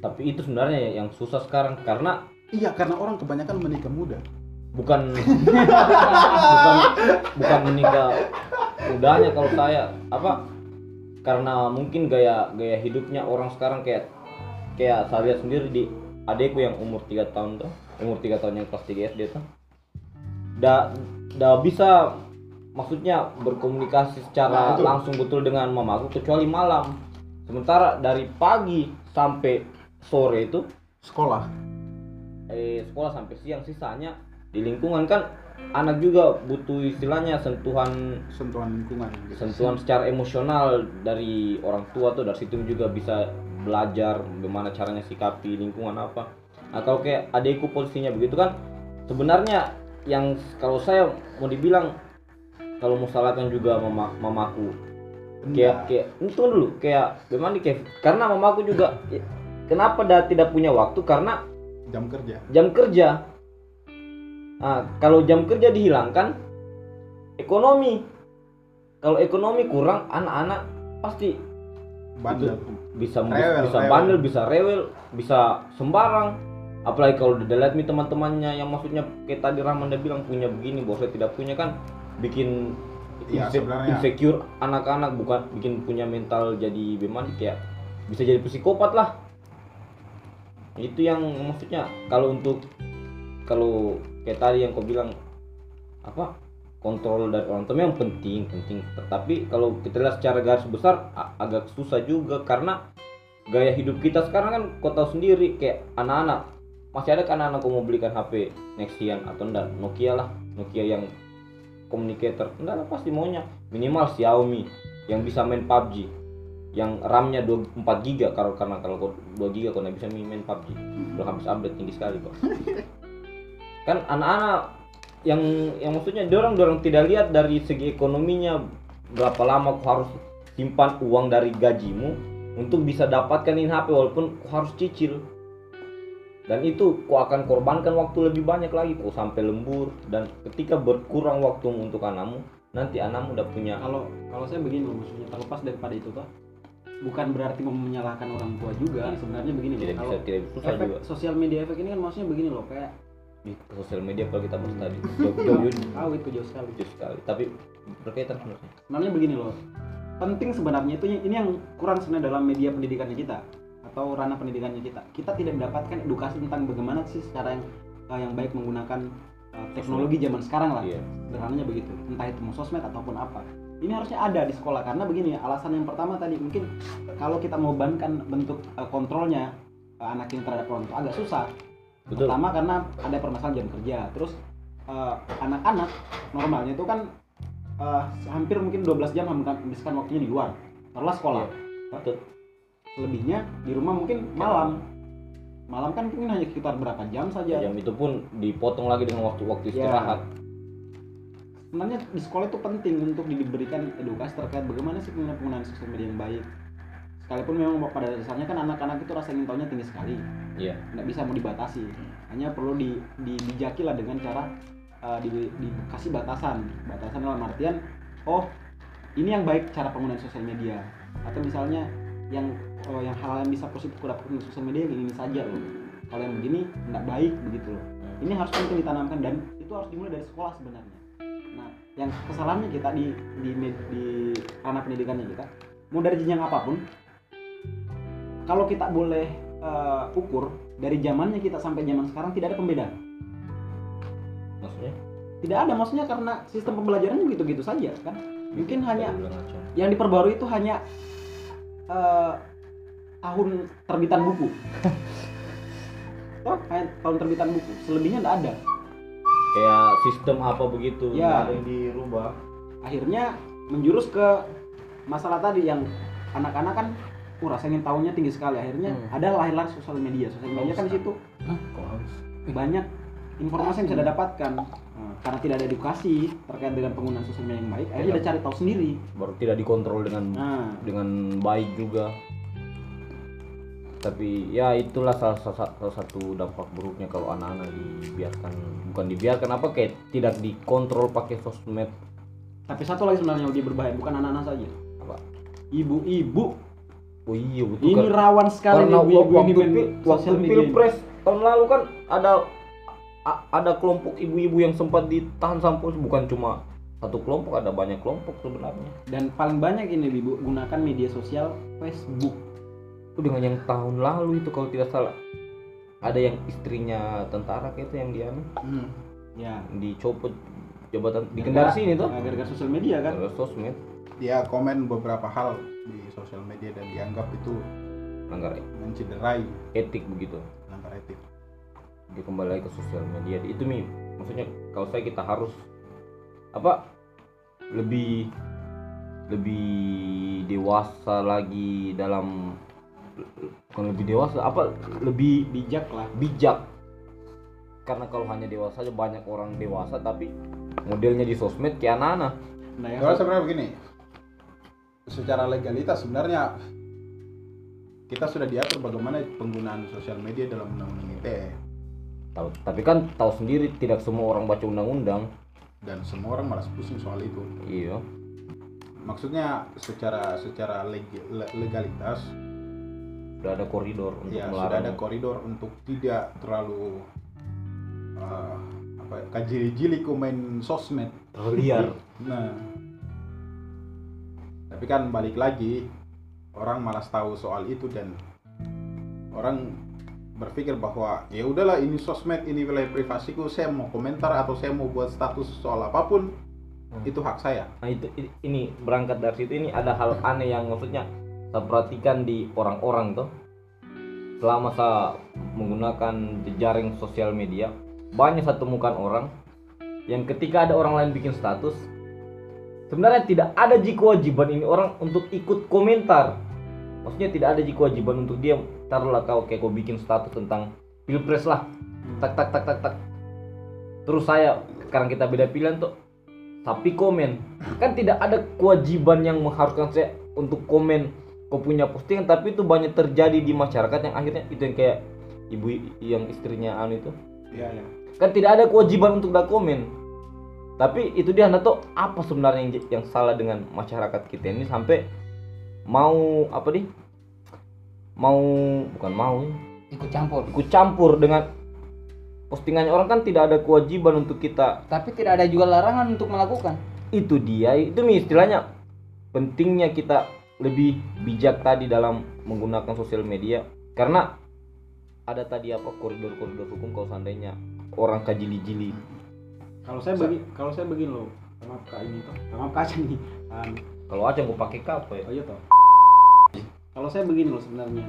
Tapi itu sebenarnya yang susah sekarang karena
iya karena orang kebanyakan menikah muda.
bukan bukan bukan menikah mudanya kalau saya. Apa? Karena mungkin gaya gaya hidupnya orang sekarang kayak kayak saya lihat sendiri di adekku yang umur 3 tahun tuh umur 3 tahun yang kelas 3 SD tuh. Da da bisa maksudnya berkomunikasi
Nah,
secara
betul.
langsung betul dengan mamaku kecuali malam sementara dari pagi sampai sore itu
sekolah?
eh, sekolah sampai siang sisanya di lingkungan kan anak juga butuh istilahnya sentuhan
sentuhan lingkungan. gitu.
sentuhan secara emosional dari orang tua tuh dari situ juga bisa belajar bagaimana caranya sikapi lingkungan apa. Nah kalau kayak adekku posisinya begitu kan sebenarnya yang kalau saya mau dibilang kalau mau salahkan juga mama mamaku kayak kayak tunggu dulu kayak bagaimana nih kayak karena mamaku juga ya, kenapa dia tidak punya waktu karena
jam kerja
jam kerja. Nah, kalau jam kerja dihilangkan, ekonomi. Kalau ekonomi kurang, anak-anak pasti
bandel
bisa
Rewel,
bisa
rewel.
bandel, bisa rewel, bisa sembarang. Apalagi kalau udah lihat nih teman-temannya yang maksudnya kayak tadi Rahman udah bilang punya begini, saya tidak punya kan bikin Inse-
sebenarnya.
insecure anak-anak bukan bikin punya mental jadi bagaimana kayak bisa jadi psikopat lah. Itu yang maksudnya kalau untuk kalau kayak tadi yang kau bilang apa kontrol dari orang tua memang penting penting. Tetapi kalau kita lihat secara garis besar agak susah juga karena gaya hidup kita sekarang kan kau tahu sendiri kayak anak-anak. Masih ada kan anak-anak mau belikan HP Nexian atau enggak? Nokia lah Nokia yang communicator enggak lah pasti maunya. Minimal Xiaomi yang bisa main PUBG yang RAM-nya 24 giga kalau karena kalau kau 2 giga kau nggak bisa main PUBG udah habis update tinggi sekali pak kan anak-anak yang yang maksudnya dorong dorong tidak lihat dari segi ekonominya berapa lama kau harus simpan uang dari gajimu untuk bisa dapatkan ini HP walaupun kau harus cicil dan itu kau akan korbankan waktu lebih banyak lagi kau sampai lembur dan ketika berkurang waktu untuk anakmu nanti anakmu udah punya
Kalau kalau saya begini loh maksudnya terlepas daripada itu toh bukan berarti mau menyalahkan orang tua juga sebenarnya begini loh.
tidak
Kalau
bisa tidak susah
efek
juga
sosial media efek ini kan maksudnya begini loh kayak
di sosial media kalau kita bahas tadi jauh jauh jauh
tahu itu jauh sekali.
jauh sekali tapi berkaitan sebenarnya
Sebenarnya begini loh. Penting sebenarnya itu ini yang kurang sebenarnya dalam media pendidikannya kita atau ranah pendidikannya kita. Kita tidak mendapatkan edukasi tentang bagaimana sih cara yang eh, yang baik menggunakan eh, teknologi zaman sekarang lah.
iya.
Sederhananya begitu. Entah itu mau sosmed ataupun apa. Ini harusnya ada di sekolah karena begini alasan yang pertama tadi mungkin kalau kita mau bankan bentuk eh, kontrolnya eh, anak ini terhadap orang tua agak susah.
Betul.
Pertama karena ada permasalahan jam kerja. Terus eh, anak-anak normalnya itu kan eh, hampir mungkin 12 jam menghabiskan waktunya di luar. Taruhlah sekolah.
Betul
selebihnya di rumah mungkin malam. Malam kan mungkin hanya sekitar berapa jam saja.
Jam itu pun dipotong lagi dengan waktu-waktu
Ya.
istirahat.
Sebenarnya di sekolah itu penting untuk diberikan edukasi terkait bagaimana sih penggunaan penggunaan sosial media yang baik. Sekalipun memang pada dasarnya kan anak-anak itu rasa ingin tahunya tinggi sekali.
Iya.
Nggak bisa mau dibatasi. Hanya perlu di, dibijaki lah dengan cara uh, di, dikasih batasan. Batasan dalam artian oh ini yang baik cara penggunaan sosial media. Atau misalnya yang oh, yang hal yang bisa positif dapat dari sosial media yang ini saja loh kalau yang begini nggak baik begitu loh. Ini harus penting ditanamkan dan itu harus dimulai dari sekolah sebenarnya. Nah yang kesalahannya kita di di med- di ranah pendidikannya kita mau dari jenjang apa pun kalau kita boleh uh, ukur dari zamannya kita sampai zaman sekarang tidak ada pembedaan.
Maksudnya?
Tidak ada maksudnya karena sistem pembelajarannya gitu-gitu saja kan? Mungkin hanya yang diperbarui itu hanya eh, tahun terbitan buku. Oh hanya tahun terbitan buku. Selebihnya tidak ada.
Kayak sistem apa begitu
Ya.
nggak ada yang dirubah.
Akhirnya menjurus ke masalah tadi yang anak-anak kan uh rasa ingin tahunya tinggi sekali. Akhirnya
Hmm.
ada lahirlah sosial media. Sosial media kan di situ.
Kok harus?
Banyak informasi yang bisa didapatkan. Nah, karena tidak ada edukasi terkait dengan penggunaan sosial media yang baik akhirnya
Iya.
dia cari tahu sendiri.
Baru tidak dikontrol dengan
nah.
dengan baik juga tapi ya itulah salah, salah, salah satu dampak buruknya kalau anak-anak dibiarkan bukan dibiarkan apa kayak tidak dikontrol pakai sosmed.
Tapi satu lagi sebenarnya yang lebih berbahaya bukan anak-anak saja.
Apa?
Ibu-ibu.
Oh iya betul
ini
kan.
rawan sekali
karena
nih ibu-ibu ini
waktu,
main
pi- waktu
ini.
pilpres tahun lalu kan ada ada kelompok ibu-ibu yang sempat ditahan sampai bukan cuma satu kelompok ada banyak kelompok sebenarnya.
Dan paling banyak ini ibu gunakan media sosial Facebook
itu dengan yang tahun lalu itu kalau tidak salah. Ada yang istrinya tentara kayak itu yang dia anu,
ya
dicopot jabatan di kendari sini tuh.
gara-gara sosial media kan?
Gara-gara sosmed.
Dia komen beberapa hal di sosial media dan dianggap itu
langgar
mencederai
etik begitu.
Langgar etik.
Dia kembali lagi ke sosial media. Itu mi maksudnya kalau saya kita harus apa lebih lebih dewasa lagi dalam bukan lebih dewasa apa lebih
bijak lah.
Bijak. Karena kalau hanya dewasa aja banyak orang dewasa tapi modelnya di sosmed kayak anak-anak.
Nah yang
Kalau sebenarnya begini, secara legalitas sebenarnya kita sudah diatur bagaimana penggunaan sosial media dalam undang-undang ITE.
Tahu tapi kan tahu sendiri tidak semua orang baca undang-undang.
Dan semua orang malas pusing soal itu.
iya.
Maksudnya secara secara leg- le- legalitas
udah ada koridor untuk
ya sudah
melarang
ada koridor untuk tidak terlalu uh, apa kajili-jili komen sosmed.
liar
Nah, tapi kan balik lagi orang malas tahu soal itu dan orang berpikir bahwa ya udahlah ini sosmed ini wilayah privasiku saya mau komentar atau saya mau buat status soal apa pun
Hmm.
itu hak saya.
Nah itu ini berangkat dari situ ini ada hal aneh yang maksudnya saya perhatikan di orang-orang tuh selama saya menggunakan jejaring sosial media banyak saya temukan orang yang ketika ada orang lain bikin status sebenarnya tidak ada ji kewajiban ini orang untuk ikut komentar. Maksudnya tidak ada ji kewajiban untuk dia taruhlah kau kayak kau bikin status tentang pilpres lah. Tak tak tak tak tak. Terus saya sekarang kita beda pilihan tuh tapi komen. Kan tidak ada kewajiban yang mengharuskan saya untuk komen kau punya postingan tapi itu banyak terjadi di masyarakat yang akhirnya itu yang kayak ibu yang istrinya anu itu.
Ya ya
kan tidak ada kewajiban untuk dah komen tapi itu dia anda tuh apa sebenarnya yang, yang salah dengan masyarakat kita ini sampai mau apa nih? Mau bukan mau ya,
ikut campur.
Ikut campur dengan postingannya orang kan tidak ada kewajiban untuk kita.
Tapi tidak ada juga larangan untuk melakukan.
Itu dia itu nih istilahnya. Pentingnya kita lebih bijak tadi dalam menggunakan sosial media. Karena ada tadi apa koridor-koridor hukum kalau seandainya orang kajili-jili
kalau saya bagi kalau saya begini loh maaf kak ini toh. Maaf kak Aceh nih Kan,
kalau aja gue pakai apa ya
oh iya toh. Kalau saya begini loh sebenarnya.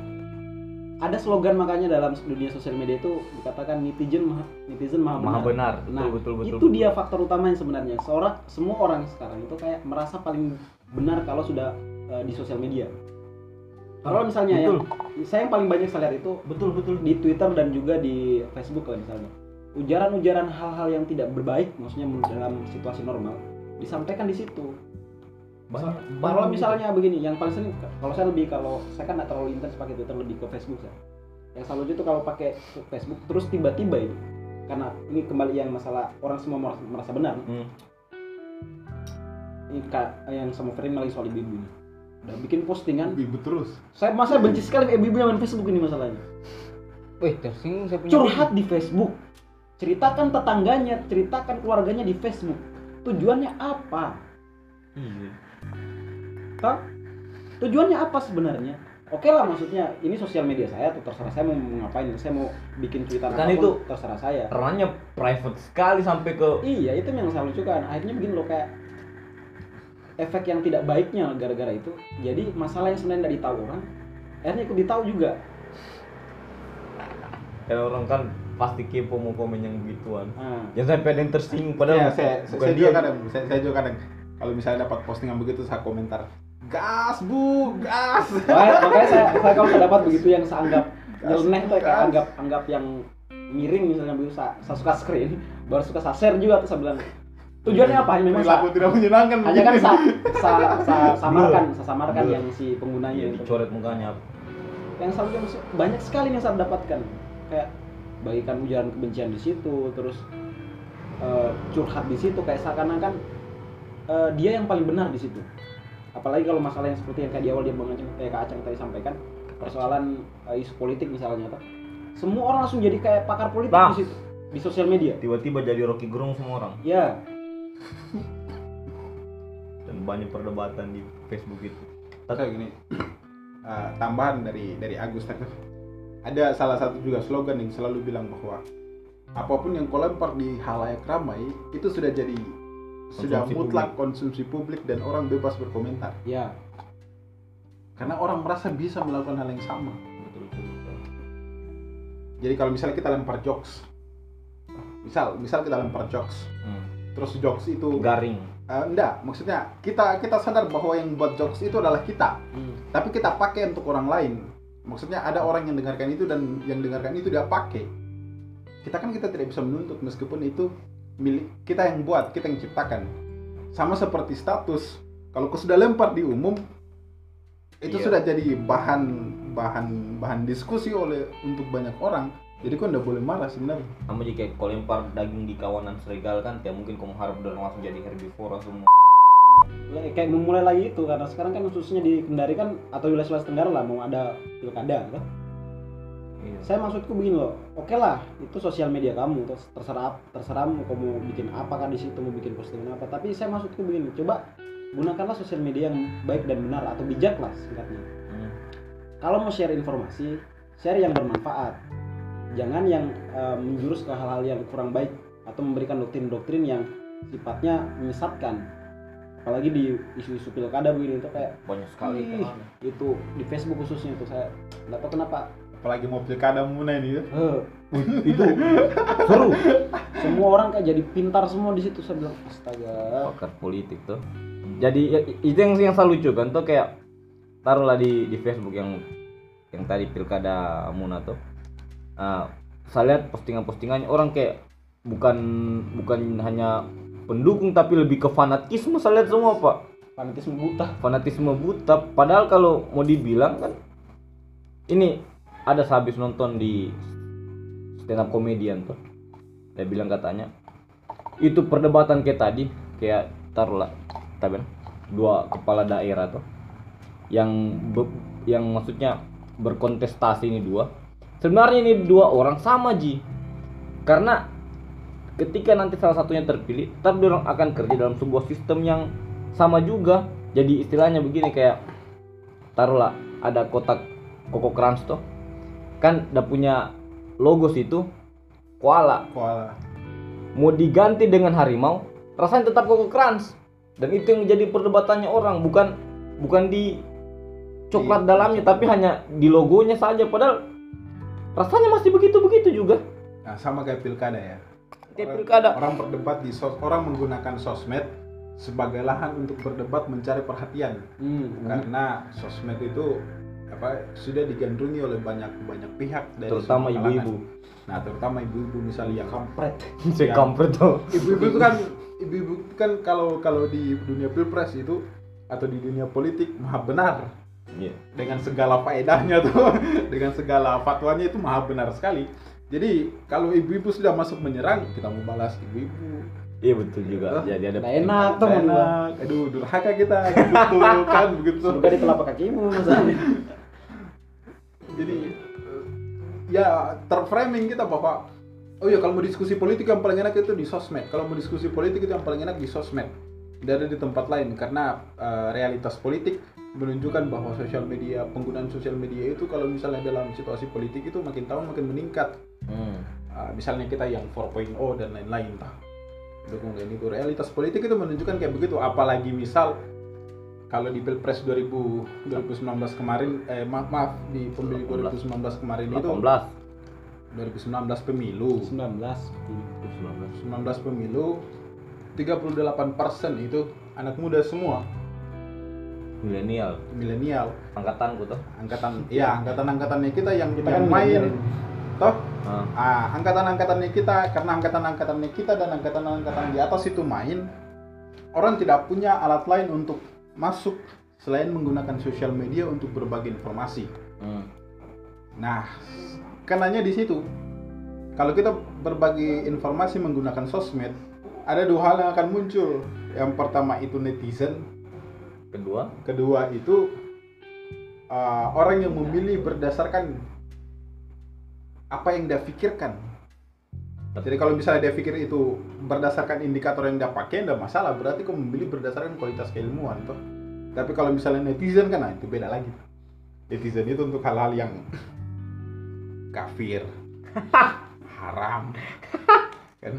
Ada slogan makanya dalam dunia sosial media itu dikatakan netizen maha, netizen maha benar.
maha benar. betul
Nah,
betul betul
itu dia faktor utamanya sebenarnya. Seorang semua orang sekarang itu kayak merasa paling benar kalau sudah eh, di sosial media. Kalau misalnya
Betul.
yang saya yang paling banyak saya lihat itu
betul betul
di Twitter dan juga di Facebook lah misalnya. Ujaran-ujaran hal-hal yang tidak berbaik, maksudnya dalam situasi normal, disampaikan di situ.
banyak
Kalau misalnya begini, yang paling sering kalau saya lebih kalau saya kan nggak terlalu intens pakai Twitter lebih ke Facebook saya. Yang selalu itu kalau pakai Facebook terus tiba-tiba ini karena ini kembali yang masalah orang semua merasa, merasa benar.
Hmm.
Ini yang sama Ferin lagi soal ibu ini. Udah bikin postingan.
ibu terus
Saya masa benci sekali ibu yang main Facebook ini masalahnya.
Wih, tersinggung saya punya
Curhat di Facebook. Ceritakan tetangganya, ceritakan keluarganya di Facebook. Tujuannya apa?
Iya.
Hah? Tujuannya apa sebenarnya? Oke lah maksudnya ini sosial media saya tuh terserah saya mau ngapain saya mau bikin cuitan
Kan
apa pun,
itu
terserah saya
ranahnya private sekali sampai ke
iya itu yang saya lucukan akhirnya begini loh kayak efek yang tidak baiknya gara-gara itu. Jadi masalah yang sebenarnya tidak ditahu orang akhirnya ikut ditahu juga.
Ya orang kan pasti kepo mau komen yang begituan.
Nah,
jangan sampai ada yang tersinggung padahal
ya, saya,
bukan
saya
dia.
juga kadang saya, saya juga kadang. Kalau misalnya dapat postingan begitu saya komentar gas bu gas.
Makanya, makanya saya, saya kalau saya dapat begitu yang saya anggap nyeleneh tuh kayak anggap anggap yang miring misalnya begitu saya, saya suka screen baru suka saya share juga tuh saya bilang tujuannya apa hanya memang
perilaku
saya,
tidak menyenangkan
hanya kan
begitu.
saya, saya, saya samarkan saya samarkan
Blur.
yang si penggunanya
Iya,
itu.
dicoret mukanya
yang selalu banyak sekali yang saya dapatkan kayak bagikan ujaran kebencian di situ terus eh, curhat di situ kayak seakan-akan eh, dia yang paling benar di situ apalagi kalau masalah yang seperti yang kayak di awal dia bang Aceng, kayak Kak Aceng tadi sampaikan persoalan eh, isu politik misalnya toh. semua orang langsung jadi kayak pakar politik
Nah.
di situ di sosial media
tiba-tiba jadi Rocky Gerung semua orang
ya
dan banyak perdebatan di Facebook itu.
Kayak gini. Eh, tambahan dari dari Agus tadi. Ada salah satu juga slogan yang selalu bilang bahwa apa pun yang kau lempar di halayak ramai itu sudah jadi sudah
Konsumsi
mutlak konsumsi publik dan orang bebas berkomentar.
Ya.
Karena orang merasa bisa melakukan hal yang sama.
Betul betul, betul.
jadi kalau misalnya kita lempar jokes misal misal kita lempar jokes
Hmm.
Terus jokes itu.
Garing.
Eh, enggak maksudnya kita kita sadar bahwa yang buat jokes itu adalah kita.
Hmm.
tapi kita pakai untuk orang lain. Maksudnya ada orang yang dengarkan itu dan yang dengarkan itu dia pakai. Kita kan kita tidak bisa menuntut meskipun itu milik kita yang buat kita yang ciptakan. Sama seperti status. Kalau kau sudah lempar di umum itu
Iya.
sudah jadi bahan bahan bahan diskusi oleh untuk banyak orang jadi kau tidak boleh marah sebenarnya
sama jika kau lempar daging di kawanan serigala kan ya mungkin kau mengharap udah langsung jadi herbivora semua
Lah, kayak memulai lagi itu karena sekarang kan khususnya di Kendari kan atau wilayah Sulawesi Tenggara lah mau ada pilkada kan?
iya.
saya maksudku begini loh oke lah itu sosial media kamu terus terserah terserah mau kamu bikin apa kan di situ mau bikin postingan apa tapi saya maksudku begini coba gunakanlah sosial media yang baik dan benar atau bijak lah singkatnya
Hmm.
kalau mau share informasi share yang bermanfaat jangan yang eh, menjurus ke hal-hal yang kurang baik atau memberikan doktrin-doktrin yang sifatnya menyesatkan. Apalagi di isu-isu pilkada begini itu kayak
banyak sekali
Ih.
kan
itu di Facebook khususnya itu saya nggak tahu kenapa.
Apalagi mau pilkada mulai ini ya.
Eh,
itu seru.
Semua orang kayak jadi pintar semua di situ saya bilang astaga.
Pakar politik tuh. Jadi ya, itu yang yang selalu lucu kan tuh kayak taruhlah di di Facebook yang yang tadi pilkada Muna tuh Ah, saya lihat postingan-postingannya orang kayak bukan bukan hanya pendukung tapi lebih ke fanatisme saya lihat semua pak.
Fanatisme buta.
Fanatisme buta. Padahal kalau mau dibilang kan ini ada sehabis nonton di stand up comedian tuh. Dia bilang katanya itu perdebatan kayak tadi kayak taruhlah tapi dua kepala daerah tuh yang be- yang maksudnya berkontestasi ini dua sebenarnya ini dua orang sama ji. Karena ketika nanti salah satunya terpilih tapi orang akan kerja dalam sebuah sistem yang sama juga. Jadi istilahnya begini kayak taruhlah ada kotak koko crunch tuh. Kan udah punya logo situ koala.
Koala.
Mau diganti dengan harimau rasanya tetap koko crunch. Dan itu yang menjadi perdebatannya orang bukan bukan di coklat dalamnya tapi hanya di logonya saja. Padahal rasanya masih begitu begitu juga.
Nah sama kayak pilkada ya.
Kayak pilkada.
orang berdebat di sos orang menggunakan sosmed sebagai lahan untuk berdebat mencari perhatian.
Hmm.
karena sosmed itu apa sudah digandrungi oleh banyak banyak pihak dari
terutama ibu-ibu.
Nah, terutama ibu-ibu misalnya yang
kampret.
saya
Ya.
kampret tuh.
ibu-ibu itu kan ibu-ibu kan kalau kalau di dunia pilpres itu atau di dunia politik maha benar
Iya.
dengan segala faedahnya tuh dengan segala fatwanya itu maha benar sekali. Jadi kalau ibu-ibu sudah masuk menyerang kita mau balas ibu-ibu.
Iya betul juga. Jadi ada
Nggak enak tuh
enak. Aduh durhaka kita begitu kan begitu.
Surga di telapak kakimu misalnya
jadi eh, ya terframing kita bahwa oh ya kalau mau diskusi politik yang paling enak itu di sosmed. Kalau mau diskusi politik itu yang paling enak di sosmed. Tidak ada di tempat lain karena eh, realitas politik menunjukkan bahwa sosial media penggunaan sosial media itu kalau misalnya dalam situasi politik itu makin tahun makin meningkat.
Hmm.
Ah, misalnya kita yang 4.0 dan lain-lain tah. Dukung ini itu realitas politik itu menunjukkan kayak begitu apalagi misal kalau di pilpres 2000 2019 kemarin eh maaf, maaf di pemilu 2019 kemarin itu
18
2019 pemilu.
19
19 pemilu 38 persen itu anak muda semua
milenial
milenial
angkatanku tuh
angkatan ya angkatan angkatannya kita yang
kita
yang
kan
main
milenial.
toh
Ah,
Ah, angkatan-angkatannya kita karena angkatan-angkatannya kita dan angkatan-angkatan di atas itu main, orang tidak punya alat lain untuk masuk selain menggunakan sosial media untuk berbagi informasi.
hmm.
Nah, kenanya di situ. Kalau kita berbagi informasi menggunakan sosmed, ada dua hal yang akan muncul. Yang pertama itu netizen,
kedua
kedua itu uh, orang yang memilih berdasarkan apa yang dia pikirkan. Jadi kalau misalnya dia pikir itu berdasarkan indikator yang dia pakai, tidak masalah. Berarti kau memilih berdasarkan kualitas keilmuan, toh. Tapi kalau misalnya netizen kan, nah itu beda lagi. Netizen itu untuk hal-hal yang kafir, haram, kan?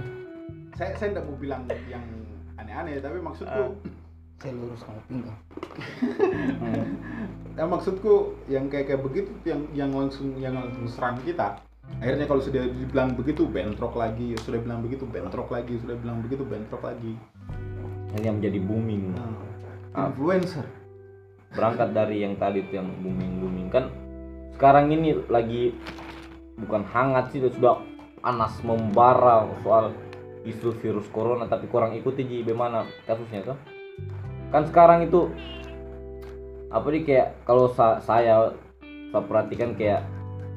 Saya saya tidak mau bilang yang aneh-aneh, tapi maksudku
saya lurus kalau pinggang
ya maksudku yang kayak kayak begitu yang yang langsung yang langsung serang kita akhirnya kalau sudah dibilang begitu bentrok lagi. Sudah bilang begitu bentrok lagi. Sudah bilang begitu bentrok lagi.
Ini yang menjadi booming.
Ah, influencer.
Berangkat dari yang tadi tuh yang booming booming kan sekarang ini lagi bukan hangat sih sudah panas membara soal isu virus corona tapi kurang ikuti ji bagaimana kasusnya tuh kan sekarang itu apa nih kayak kalau sa- saya saya perhatikan kayak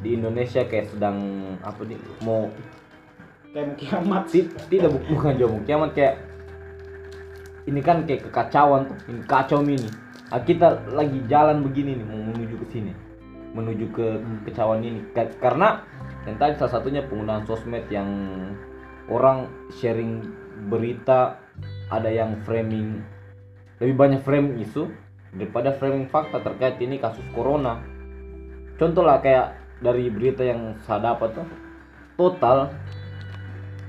di Indonesia kayak sedang apa nih mau
kayak kiamat.
Ti- tidak bu- bukan jauh kiamat kayak ini kan kayak kekacauan tuh ini kacau ini. Ah, kita lagi jalan begini nih mau menuju ke sini menuju ke kekacauan ini. Ka- karena yang tadi salah satunya penggunaan sosmed yang orang sharing berita ada yang framing lebih banyak framing isu daripada framing fakta terkait ini kasus corona. Contoh lah kayak dari berita yang saya dapat tuh total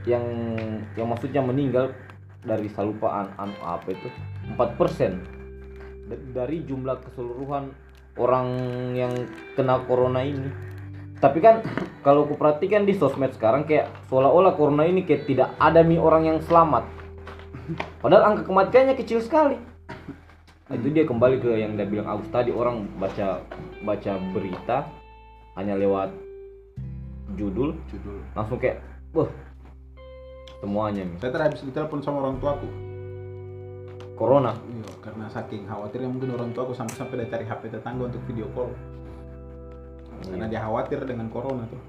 yang yang maksudnya meninggal dari salupaan anu apa itu 4% dari jumlah keseluruhan orang yang kena corona ini. Tapi kan kalau aku perhatikan di sosmed sekarang kayak seolah-olah corona ini kayak tidak ada nih orang yang selamat. Padahal angka kematiannya kecil sekali Nah, itu dia kembali ke yang dia bilang Agus tadi orang baca baca berita hanya lewat judul
judul.
langsung kayak wah semuanya nih.
Saya tadi habis ditelepon sama orang tuaku
corona.
Iya karena saking khawatirnya mungkin orang tuaku sampai-sampai dia cari HP tetangga untuk video call. Karena dia khawatir dengan corona tuh.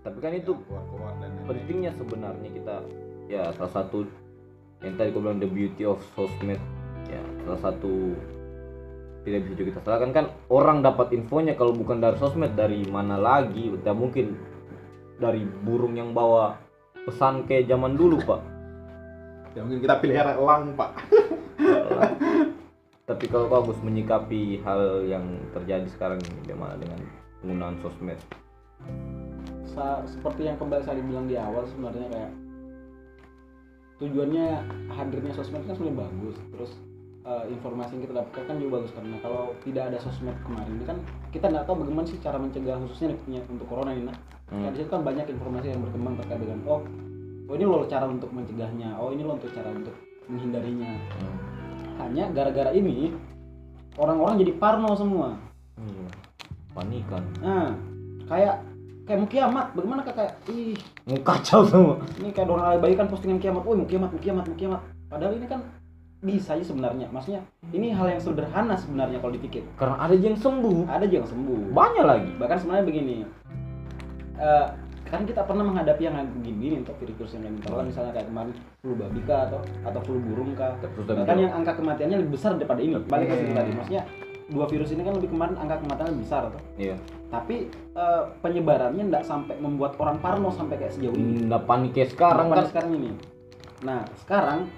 Tapi kan itu
keluar-keluar dan lain-lain.
pentingnya sebenarnya kita ya salah satu yang tadi aku bilang the beauty of sosmed ya salah satu tidak bisa juga kita salahkan. Kan orang dapat infonya kalau bukan dari sosmed dari mana lagi? Tidak mungkin. Dari burung yang bawa pesan kayak zaman dulu pak.
Ya mungkin kita pelihara elang pak.
Tapi kalau bagus menyikapi hal yang terjadi sekarang ini bagaimana dengan penggunaan sosmed.
Sa- seperti yang kembali saya bilang di awal sebenarnya kayak tujuannya hadirnya sosmed kan sebenarnya bagus. Terus eh, informasi yang kita dapatkan kan juga bagus karena kalau tidak ada sosmed kemarin ini kan kita nggak tahu bagaimana sih cara mencegah khususnya untuk corona ini nah
Hmm.
Nah, di situ kan banyak informasi yang berkembang terkait dengan oh oh ini loh cara untuk mencegahnya oh ini loh untuk cara untuk menghindarinya
Hmm.
hanya gara-gara ini orang-orang jadi parno semua
Iya. panikan
Nah, kayak kayak mau kiamat. Bagaimana kayak ih
kacau semua
ini kayak orang bayi kan postingan kiamat. Mau kiamat, mau kiamat, mau kiamat. Padahal ini kan bisa aja sebenarnya. Maksudnya ini hal yang sederhana sebenarnya kalau dipikir.
karena ada yang sembuh
Ada yang sembuh.
banyak lagi
Bahkan sebenarnya begini. eh, kan kita pernah menghadapi yang begini untuk virus yang kalau misalnya kayak kemarin flu babi kah atau atau flu burung kah bahkan yang angka kematiannya lebih besar daripada ini balik ke situ
Iya.
tadi maksudnya dua virus ini kan lebih kemarin angka kematiannya lebih besar toh.
iya
tapi eh, penyebarannya tidak sampai membuat orang parno sampai kayak sejauh ini
nggak panik kayak sekarang kan
sekarang ini nah sekarang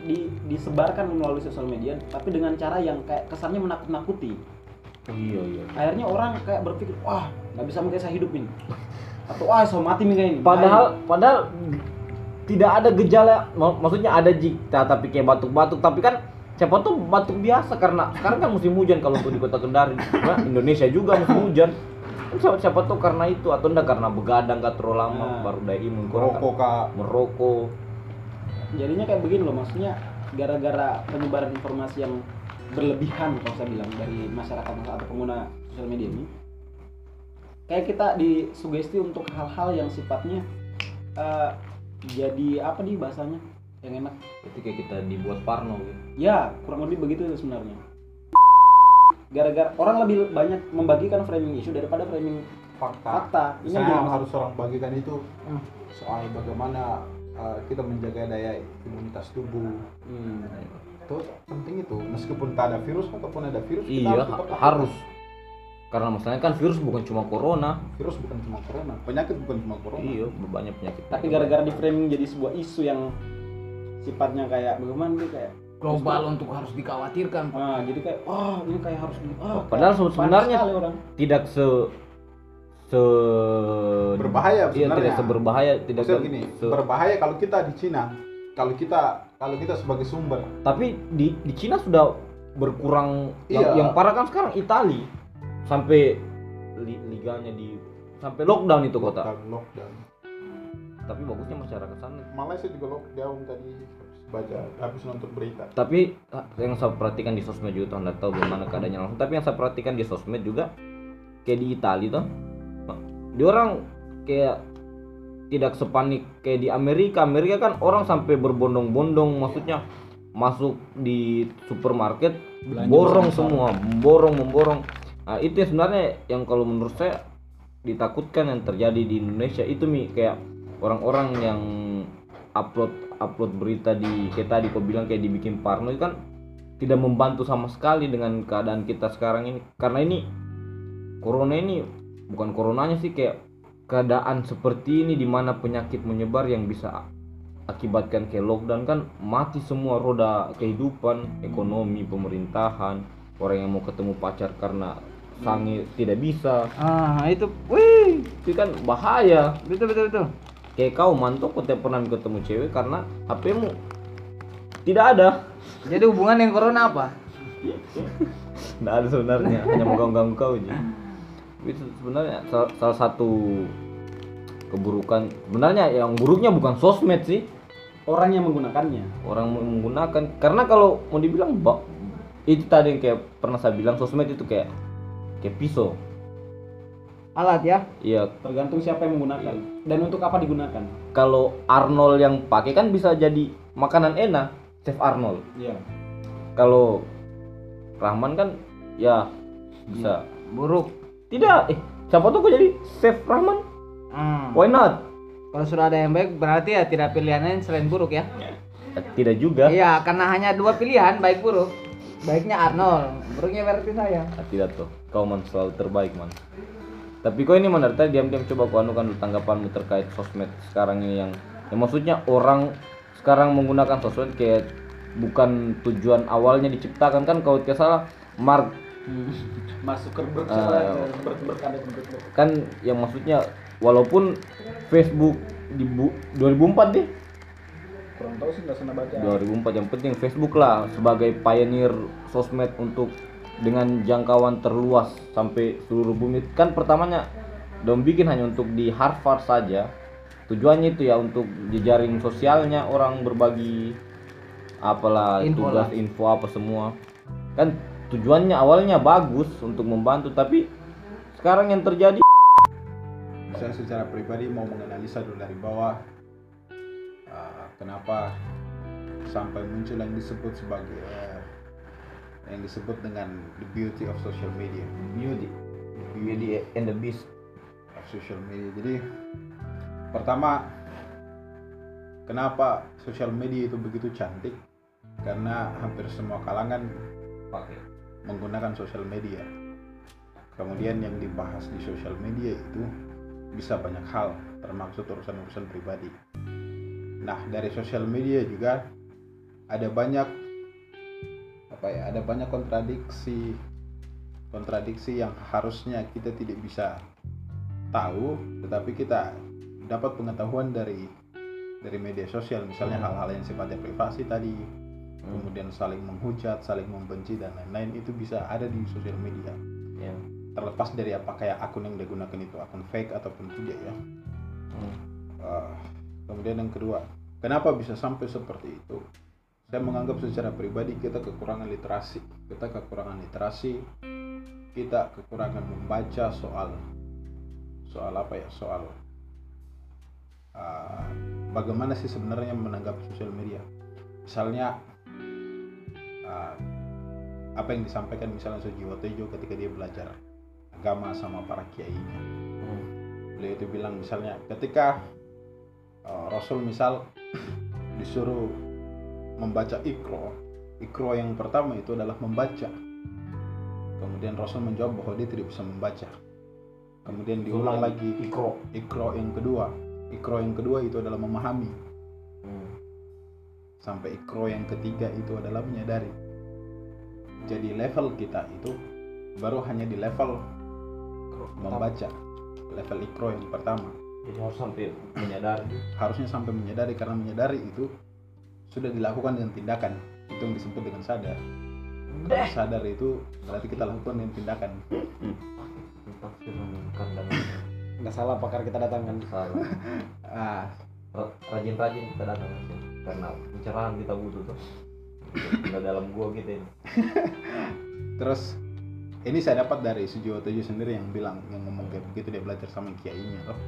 di, disebarkan melalui sosial media tapi dengan cara yang kayak kesannya menakut-nakuti.
Iya iya
akhirnya orang kayak berpikir wah nggak bisa mungkin saya hidup ini atau wah saya mati nih kayak ini.
Padahal padahal tidak ada gejala mak- maksudnya ada jika tapi kayak batuk-batuk. Tapi kan siapa tuh batuk biasa? Karena sekarang kan musim hujan kalau untuk di kota Kendari. Nah, Indonesia juga musim hujan. Kan siapa, siapa tuh karena itu? Atau enggak karena begadang gak terlalu lama
Nah.
baru daya imun kurang
Merokok kak.
merokok
jadinya kayak begini loh maksudnya gara-gara penyebaran informasi yang berlebihan kalau saya bilang dari masyarakat atau pengguna sosial media ini kayak kita disugesti untuk hal-hal yang sifatnya eh, jadi apa nih bahasanya yang enak
ketika kita dibuat parno gitu
ya kurang lebih begitu sebenarnya gara-gara orang lebih banyak membagikan framing isu daripada framing
Fakta.
fakta ini yang
Saya harus orang bagikan itu
Hmm.
soal bagaimana uh, kita menjaga daya imunitas tubuh.
Hmm.
Itu penting itu. Meskipun tak ada virus ataupun ada virus, kita
iya
tetap
ha- harus karena masalahnya kan virus bukan cuma corona
Virus bukan cuma corona. Penyakit bukan cuma corona.
iya banyak penyakit
tapi gara-gara di framing jadi sebuah isu yang sifatnya kayak bagaimana nih kayak
global untuk harus dikhawatirkan
ah jadi kayak wah ini kayak harus di ah,
Padahal
kayak
sebenarnya- tidak se se
Berbahaya
iya, tidak seberbahaya tidak
Maksudnya gini,
se-
berbahaya kalau kita di Cina. Kalau kita kalau kita sebagai sumber
tapi di di Cina sudah berkurang yang,
Iya.
yang parah kan sekarang Itali sampai li- liganya di sampai lockdown itu kota
lockdown, lockdown.
tapi bagusnya masyarakat sana
Malaysia juga lockdown tadi baca habis nonton berita.
tapi ah, yang saya perhatikan di sosmed juga nggak tahu bagaimana keadaannya langsung tapi yang saya perhatikan di sosmed juga kayak di Italia tuh di orang kayak tidak sepanik kayak di Amerika. Amerika kan orang sampai berbondong-bondong maksudnya masuk di supermarket
Belanja
borong semua borong memborong. Nah itu yang sebenarnya yang kalau menurut saya ditakutkan yang terjadi di Indonesia. Itu mi kayak orang-orang yang upload upload berita di kayak tadi kau bilang kayak dibikin parno itu kan tidak membantu sama sekali dengan keadaan kita sekarang ini. Karena ini corona ini bukan coronanya sih kayak keadaan seperti ini di mana penyakit menyebar yang bisa akibatkan kayak lockdown. Kan mati semua roda kehidupan ekonomi pemerintahan orang yang mau ketemu pacar karena sange tidak bisa.
Ah itu wih.
Itu kan bahaya.
Betul betul betul.
Kayak kau mantok kau tidak pernah ketemu cewek karena HPmu tidak ada?
Jadi hubungan dengan corona apa?
Tidak ada sebenarnya hanya mengganggu kau aja itu sebenarnya sal- salah satu keburukan. Sebenarnya yang buruknya bukan sosmed sih.
Orang yang menggunakannya.
Orang menggunakan. Karena kalau mau dibilang ba- itu tadi yang kayak pernah saya bilang sosmed itu kayak kayak pisau.
Alat ya?
Iya.
Tergantung siapa yang menggunakan. Dan untuk apa digunakan?
Kalau Arnold yang pakai kan bisa jadi makanan enak chef Arnold.
Iya.
Kalau Rahman kan ya bisa.
Buruk
tidak. Eh siapa tuh kok jadi chef Rahman.
Hmm.
why not?
Kalau sudah ada yang baik berarti ya tidak pilihan lain selain buruk ya.
Eh, tidak juga.
Iya karena hanya dua pilihan baik buruk. Baiknya Arnold buruknya berarti saya.
Ah, tidak tuh. Kau man selalu terbaik man. Tapi kau ini dari tadi diam-diam coba kau anukan tanggapanmu terkait sosmed sekarang ini yang yang maksudnya orang sekarang menggunakan sosmed kayak bukan tujuan awalnya diciptakan. Kan kau tidak salah Mark
masuk ke ber
Ah,
ber-
kan yang maksudnya walaupun Facebook di bu- 2004 deh.
Kurang tahu sih nggak sana baca.
2004 yang penting Facebook lah sebagai pioneer sosmed untuk dengan jangkauan terluas sampai seluruh bumi. Kan pertamanya dong bikin hanya untuk di Harvard saja. Tujuannya itu ya untuk jejaring sosialnya orang berbagi apalah
Info
tugas
lah.
info apa semua. Kan tujuannya awalnya bagus untuk membantu tapi sekarang yang terjadi
saya secara pribadi mau menganalisa dulu dari bawah uh, kenapa sampai muncul yang disebut sebagai uh, yang disebut dengan the beauty of social media.
Beauty. Beauty and the beast.
Of social media. Jadi pertama kenapa social media itu begitu cantik? Karena hampir semua kalangan
pakai
menggunakan sosial media. Kemudian yang dibahas di sosial media itu bisa banyak hal, termasuk urusan-urusan pribadi. Nah, dari sosial media juga ada banyak apa ya? Ada banyak kontradiksi kontradiksi yang harusnya kita tidak bisa tahu, tetapi kita dapat pengetahuan dari dari media sosial, misalnya hal-hal yang sifatnya privasi tadi,
Hmm.
kemudian saling menghujat, saling membenci dan lain-lain itu bisa ada di sosial media.
ya
Terlepas dari apakah ya akun yang digunakan itu akun fake ataupun tidak ya.
Hmm.
Uh, kemudian yang kedua, kenapa bisa sampai seperti itu? Saya menganggap secara pribadi kita kekurangan literasi. Kita kekurangan literasi, kita kekurangan membaca soal soal apa ya? Soal uh, bagaimana sih sebenarnya menanggapi sosial media. Misalnya uh, apa yang disampaikan misalnya Sujiwo Tejo ketika dia belajar agama sama para kiainya.
Hmm.
beliau itu bilang misalnya ketika uh, Rasul misal disuruh membaca ikro ikro yang pertama itu adalah membaca. Kemudian Rasul menjawab bahwa dia tidak bisa membaca. Kemudian diulang lagi
ikro
ikro yang kedua. Ikro yang kedua itu adalah memahami. Sampai ikro yang ketiga itu adalah menyadari. Jadi level kita itu baru hanya di level membaca. Level ikro yang pertama.
Jadi harus sampai menyadari.
Harusnya sampai menyadari karena menyadari itu sudah dilakukan dengan tindakan. Itu yang disebut dengan sadar. Kalau sadar itu berarti kita lakukan dengan tindakan.
Nggak salah pakar kita datangkan
salah.
Ah.
Ra- rajin-rajin kita datang. Karena pencerahan kita butuh tuh. Udah dalam gua kita ini
terus ini saya dapat dari Sujiwo Tejo sendiri yang bilang yang ngomong kayak begitu dia belajar sama kiainya. Loh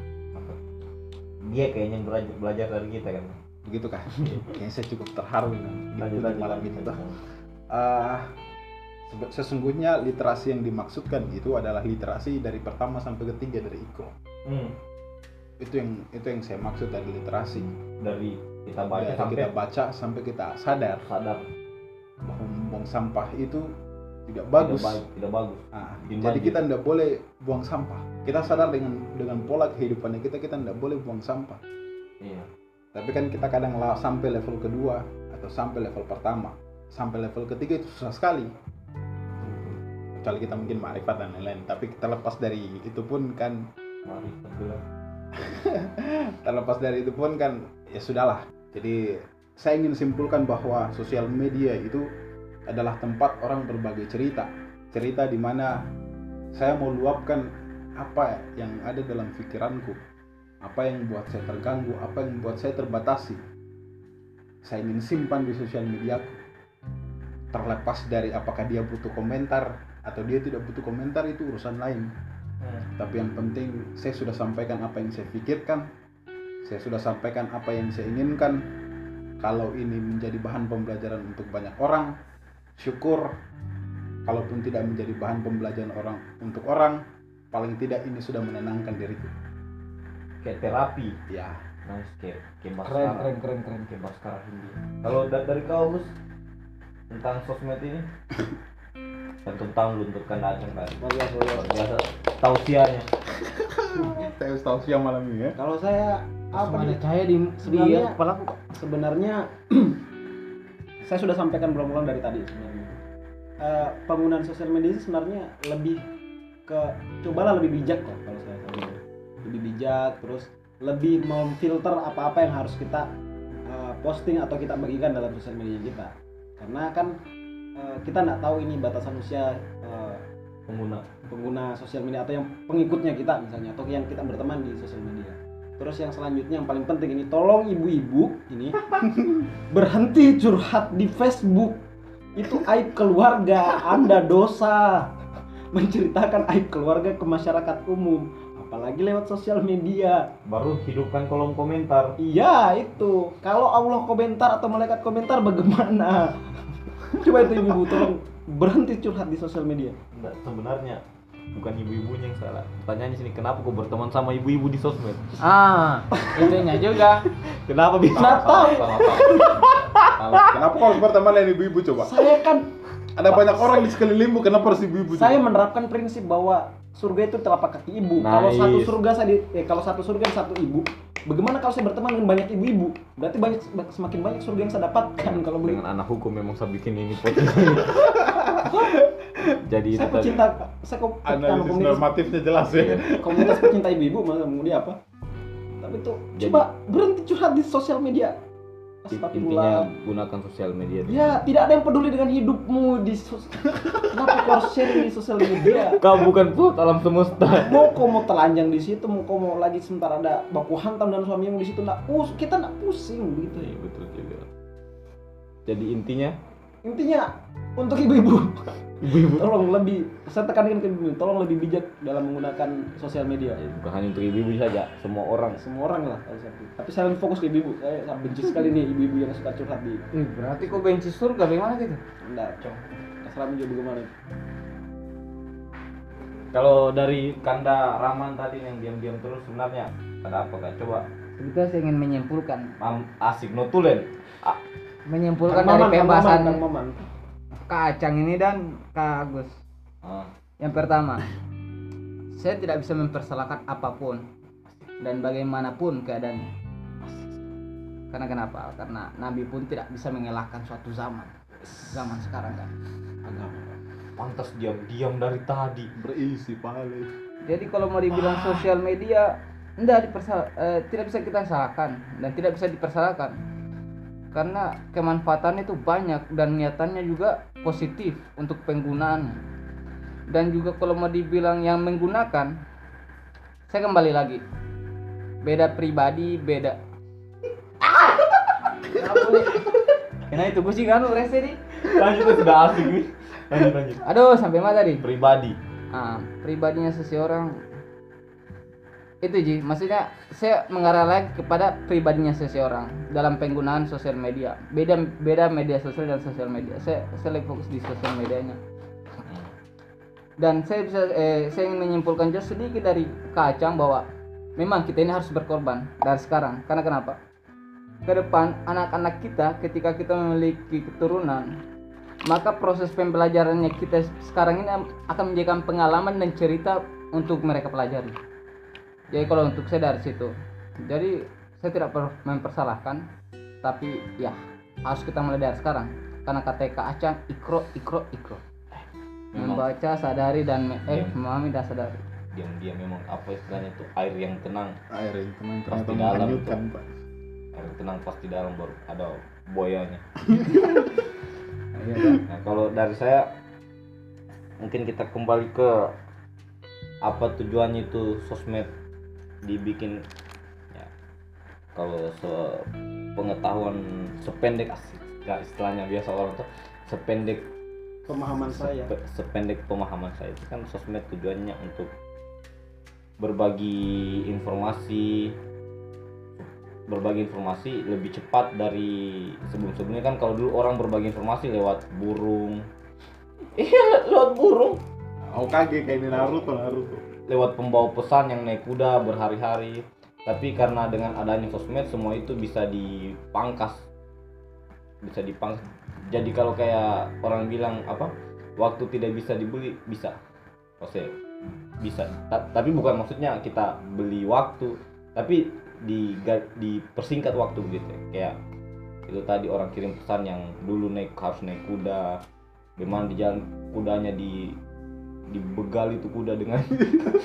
dia kayaknya yang belajar belajar dari kita kan?
Begitu kan kayaknya saya cukup terharu dengan
lanjut lanjut
malam itu. tuh. Ah, sebe- sesungguhnya literasi yang dimaksudkan itu adalah literasi dari pertama sampai ketiga dari Ikro
Hmm.
itu yang itu yang saya maksud dari literasi.
Dari kita baca
dari
sampai
kita baca sampai kita sadar.
Sadar.
Bahwa membuang sampah itu tidak
tidak
bagus.
baik tidak bagus.
Ah,
Di
mana
jadi
kita tidak boleh buang sampah. Kita sadar dengan dengan pola kehidupannya kita kita tidak boleh buang sampah.
Iya.
Tapi kan kita kadang lah sampai level kedua atau sampai level pertama. Sampai level ketiga itu susah sekali. Kecuali kita mungkin marifat dan lain-lain. Tapi terlepas dari itu pun kan
mari kita
terlepas dari itu pun kan ya sudahlah. Jadi saya ingin simpulkan bahwa sosial media itu adalah tempat orang berbagi cerita. Cerita di mana saya mau luapkan apa yang ada dalam pikiranku. Apa yang buat saya terganggu apa yang buat saya terbatasi. Saya ingin simpan di sosial mediaku terlepas dari apakah dia butuh komentar atau dia tidak butuh komentar itu urusan lain tapi yang penting saya sudah sampaikan apa yang saya pikirkan. Saya sudah sampaikan apa yang saya inginkan. Kalau ini menjadi bahan pembelajaran untuk banyak orang syukur. Kalaupun tidak menjadi bahan pembelajaran orang untuk orang paling tidak ini sudah menenangkan diriku.
Kayak terapi.
Ya.
Nice kayak kayak
keren
Baskara.
keren keren keren.
Kayak Baskara Hindia kalau da- dari kau Gus tentang sosmed ini tentang lu untuk kan datang kan
biasa.
Tausiahnya.
Saya siang malam ini ya?
Kalau saya apa nih?
cahaya di
Sebenarnya-
di
sebenarnya saya sudah sampaikan berulang-ulang dari tadi sebenarnya. Eh, penggunaan sosial media itu sebenarnya lebih ke cobalah lebih bijak kok kalau saya tahu lebih bijak terus lebih memfilter apa-apa yang harus kita eh, posting atau kita bagikan dalam sosial media kita. Karena kan eh, kita nggak tahu ini batasan usia eh,
pengguna
pengguna sosial media atau yang pengikutnya kita misalnya atau yang kita berteman di sosial media. Terus yang selanjutnya yang paling penting ini tolong ibu-ibu ini berhenti curhat di Facebook. Itu aib keluarga, Anda dosa. menceritakan aib keluarga ke masyarakat umum apalagi lewat sosial media
baru hidupkan kolom komentar
iya itu kalau Allah komentar atau malaikat komentar bagaimana coba itu ibu tolong berhenti curhat di sosial media
Enggak, sebenarnya bukan ibu-ibunya yang salah pertanyaannya sini kenapa kau berteman sama ibu-ibu di sosmed
ah itunya juga
kenapa bisa
Nggak tahu.
Kenapa kau harus berteman dengan ibu-ibu coba?
saya kan
Ada banyak orang di sekelilingmu, kenapa harus ibu-ibu?
saya
coba?
menerapkan prinsip bahwa surga itu telapak kaki ibu kalau
Nice.
satu surga saya di- eh, kalau satu surga satu ibu bagaimana kalau saya berteman dengan banyak ibu-ibu? Berarti banyak semakin banyak surga yang saya dapatkan kalau begitu
dengan anak hukum memang saya bikin ini podcast jadi itu
saya
tadi.
pecinta saya kok
Analisis normatifnya jelas ya.
komunitas pecinta ibu-ibu dia apa? Tapi tuh
Jadi-
coba berhenti curhat di sosial media
intinya gunakan sosial media
ya tidak ada yang peduli dengan hidupmu di sos- kenapa kau sharing di sosial media?
Kau bukan put alam semesta.
Mau kau mau telanjang di situ mau kau mau lagi sebentar ada baku hantam dan suamimu di situ nak pus kita nak pusing begitu
Iya, betul juga. Jadi intinya
intinya untuk ibu-ibu.
Ibu-ibu.
Tolong lebih saya tekankan ke ibu tolong lebih bijak dalam menggunakan sosial media.
Ya, bukan hanya untuk ibu-ibu saja semua orang.
Semua orang lah kalau saya tapi saya lebih fokus ke ibu saya sangat benci sekali nih ibu-ibu yang suka curhat di
berarti kok benci surga? Bagaimana gitu?
Enggak cong. Terserah juga bagaimana
kalau dari kanda Raman tadi yang diam-diam terus sebenarnya ada apa kak? Coba.
Sebetulnya saya ingin menyimpulkan.
Mam, asik notulen ah,
menyimpulkan
Kang
dari
Maman, Kang
pembahasan
Maman, Kang Maman.
Kak Acang ini dan Kak Agus
ah,
Yang pertama, saya tidak bisa mempersalahkan apa pun dan bagaimanapun keadaannya. Karena kenapa? Karena Nabi pun tidak bisa mengelakkan suatu zaman. Zaman sekarang kan.
pantas diam-diam dari tadi
Berisi pale.
Jadi kalau mau dibilang sosial media, enggak dipersal eh, tidak bisa kita salahkan dan tidak bisa dipersalahkan. Karena kemanfaatannya itu banyak dan niatannya juga positif untuk penggunaannya. Dan juga kalau mau dibilang yang menggunakan, saya kembali lagi. Beda pribadi, beda. Karena itu gue sih kan rese nih.
lanjut sudah asik nih lanjut lanjut
Aduh, sampai mana tadi?
pribadi
Ah, pribadinya seseorang itu Ji, maksudnya saya mengarah lagi kepada pribadinya seseorang dalam penggunaan sosial media. Beda beda media sosial dan sosial media. Saya saya lebih fokus di sosial medianya. Dan saya bisa eh, saya ingin menyimpulkan just sedikit dari kacang bahwa memang kita ini harus berkorban dari sekarang. Karena kenapa? Ke depan anak-anak kita ketika kita memiliki keturunan maka proses pembelajarannya kita sekarang ini akan menjadikan pengalaman dan cerita untuk mereka pelajari. Jadi kalau untuk saya dari situ, jadi saya tidak perlu mempersalahkan, tapi ya harus kita mulai dari sekarang. Karena kata Kak Acang, ikro, ikro, ikro.
Memang.
Membaca, sadari dan me- eh
Iya.
memahami dan sadari.
diam-diam memang apa istilahnya itu air yang tenang
Air yang tenang
Pasti dalam tuh.
Pak.
air yang tenang pasti dalam baru ada buayanya
Iya?
Nah, kalau dari saya mungkin kita kembali ke apa tujuannya itu sosmed dibikin ya. Kalau se pengetahuan sependek asik nggak istilahnya biasa orang tuh sependek
pemahaman saya.
sepe- sependek pemahaman saya itu kan sosmed tujuannya untuk berbagi informasi berbagi informasi lebih cepat dari sebelum-sebelumnya. Kan kalau dulu orang berbagi informasi lewat burung. Iya lewat burung.
Hokage kayak di Naruto, Naruto.
Lewat pembawa pesan yang naik kuda berhari-hari. Tapi karena dengan adanya sosmed semua itu bisa dipangkas. Bisa dipangkas. Jadi kalau kayak orang bilang apa waktu tidak bisa dibeli bisa. Maksudnya bisa. Ta- tapi bukan maksudnya kita beli waktu tapi di dipersingkat waktu gitu kayak itu tadi orang kirim pesan yang dulu naik harus naik kuda. Gimana di jalan kudanya di dibegal itu kuda dengan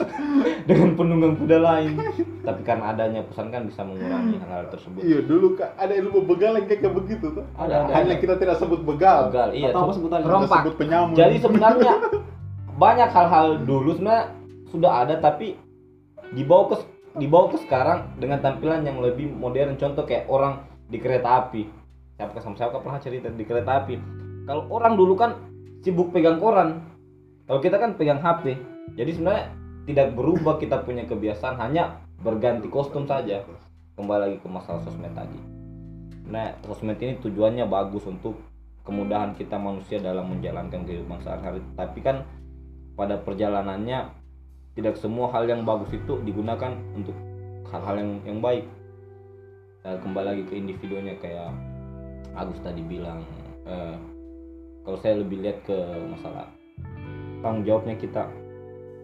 dengan penunggang kuda lain. Tapi karena adanya pesan kan bisa mengurangi hal-hal tersebut.
Iya dulu kak ada ilmu begal yang kayak begitu tuh.
Ada, ada,
Hanya kita tidak sebut begal.
begal iya.
Atau
Kita
Rompak.
sebut penyamun.
jadi sebenarnya banyak hal-hal dulu sebenarnya sudah ada tapi dibawa ke dibawa ke sekarang dengan tampilan yang lebih modern. Contoh kayak orang di kereta api. Siapa sama siapa pernah cerita di kereta api? Kalau orang dulu kan sibuk pegang koran kalau kita kan pegang HP jadi sebenarnya tidak berubah kita punya kebiasaan hanya berganti kostum saja. Kembali lagi ke masalah sosmed tadi. Nah sosmed ini tujuannya bagus untuk kemudahan kita manusia dalam menjalankan kehidupan sehari-hari. Tapi kan pada perjalanannya tidak semua hal yang bagus itu digunakan untuk hal-hal yang yang baik. Nah, kembali lagi ke individunya kayak Agus tadi bilang eh, kalau saya lebih lihat ke masalah tanggung jawabnya kita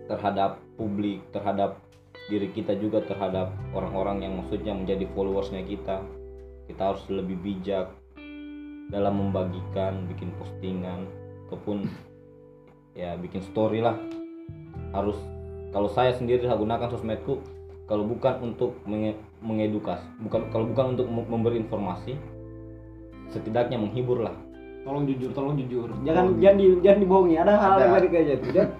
terhadap publik terhadap diri kita juga terhadap orang-orang yang maksudnya menjadi followersnya kita. Kita harus lebih bijak dalam membagikan bikin postingan ataupun ya bikin story lah. Harus kalau saya sendiri saya gunakan sosmedku kalau bukan untuk menge- mengedukasi bukan kalau bukan untuk mem- memberi informasi setidaknya menghibur lah
tolong jujur tolong jujur. Jangan jangan di, jangan dibohongi. Ada hal
Ada.
yang tadi kayak gitu Jangan-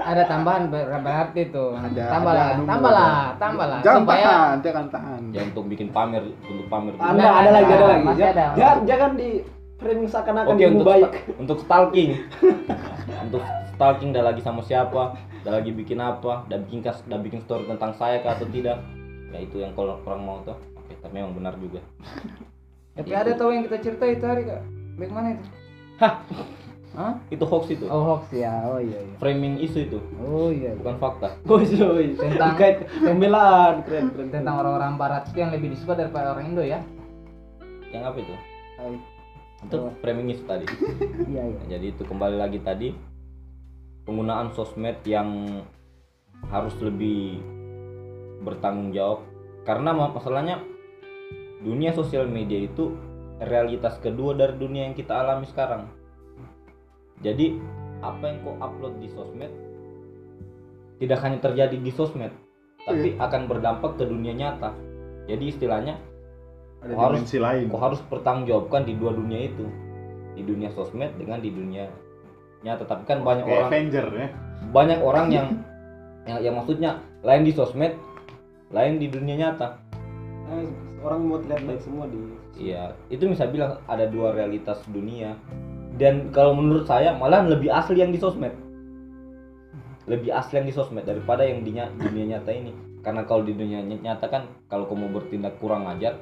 ada tambahan ber- berarti tuh.
Ada,
tambahlah
ada,
tambahlah
ada.
tambahlah.
Jangan
supaya
tahan, jangan tahan.
ya untuk bikin pamer untuk pamer.
Anda
Ada,
ada lagi ada
ada,
lagi
ada.
jangan, jangan di framing seakan-akan ilmu
untuk
baik.
sta- untuk stalking. Untuk stalking dah lagi sama siapa? Dah lagi bikin apa? Dah bikin kas dah bikin story tentang saya kah atau tidak? Ya itu yang kalau orang mau tuh. Oke tapi memang benar juga.
Tapi ada tahu yang kita cerita itu hari kak bagaimana itu?
Hah?
Hah?
itu hoax itu?
Oh hoax ya. Oh iya iya.
Framing isu itu?
Oh iya
bukan fakta?
Bos, boy.
Tentang-
Terkait pembelaan keren keren
tentang orang-orang barat itu yang lebih disuka daripada orang Indo ya?
Yang apa itu?
Oh,
itu framing isu tadi.
Iya iya.
Nah, jadi itu kembali lagi tadi penggunaan sosmed yang harus lebih bertanggung jawab. Karena ma- masalahnya dunia sosial media itu realitas kedua dari dunia yang kita alami sekarang. Jadi apa yang kau upload di sosmed tidak hanya terjadi di sosmed tapi akan berdampak ke dunia nyata. Jadi istilahnya
Ada
Kau harus-
lain.
kau harus bertanggungjawabkan di dua dunia itu. Di dunia sosmed dengan di dunia nyata. Tapi kan banyak
Kayak
orang
Avenger ya.
banyak orang yang yang, yang maksudnya lain di sosmed lain di dunia nyata.
Eh, orang mau terlihat baik semua di
iya itu bisa bilang ada dua realitas dunia. Dan kalau menurut saya malah lebih asli yang di sosmed. Lebih asli yang di sosmed daripada yang di dunia nyata ini. Karena kalau di dunia ny- nyata kan kalau kamu bertindak kurang ajar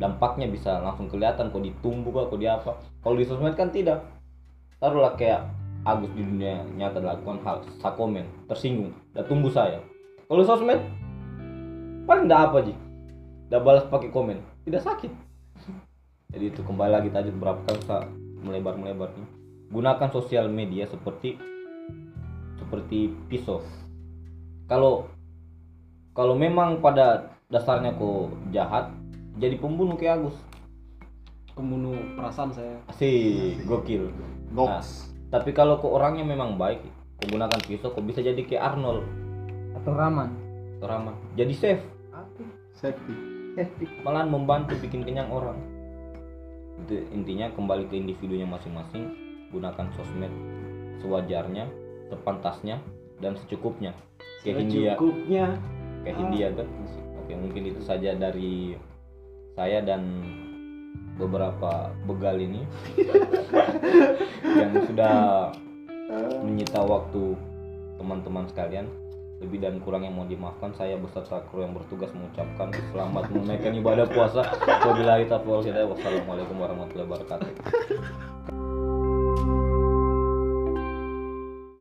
dampaknya bisa langsung kelihatan kok ditumbuh kok di apa kalau di sosmed kan tidak. Taruhlah kayak Agus di dunia nyata lakukan hal saya komen tersinggung dan tumbuh saya. Kalau sosmed paling enggak apa sih udah balas pakai komen. Tidak sakit jadi itu kembali lagi tadi beberapa kali melebar melebar nih gunakan sosial media seperti seperti pisau. Kalau kalau memang pada dasarnya kok jahat jadi pembunuh kayak Agus.
Pembunuh perasaan saya.
Asik gokil.
Goks.
tapi kalau kok orangnya memang baik kok gunakan pisau kok bisa jadi kayak Arnold.
Atau Raman
atau Rahman. Jadi safe.
Safety.
Safety
malahan membantu bikin kenyang orang. Itu intinya kembali ke individunya masing-masing gunakan sosmed sewajarnya sepantasnya dan secukupnya. Kayak Hindia
secukupnya.
Kayak Hindia kan oke mungkin itu saja dari saya dan beberapa begal ini. Yang sudah menyita waktu teman-teman sekalian lebih dan kurang yang mau dimaafkan saya beserta kru yang bertugas mengucapkan selamat menunaikan ibadah puasa. Wabillahi taufiq wassalamualaikum warahmatullahi wabarakatuh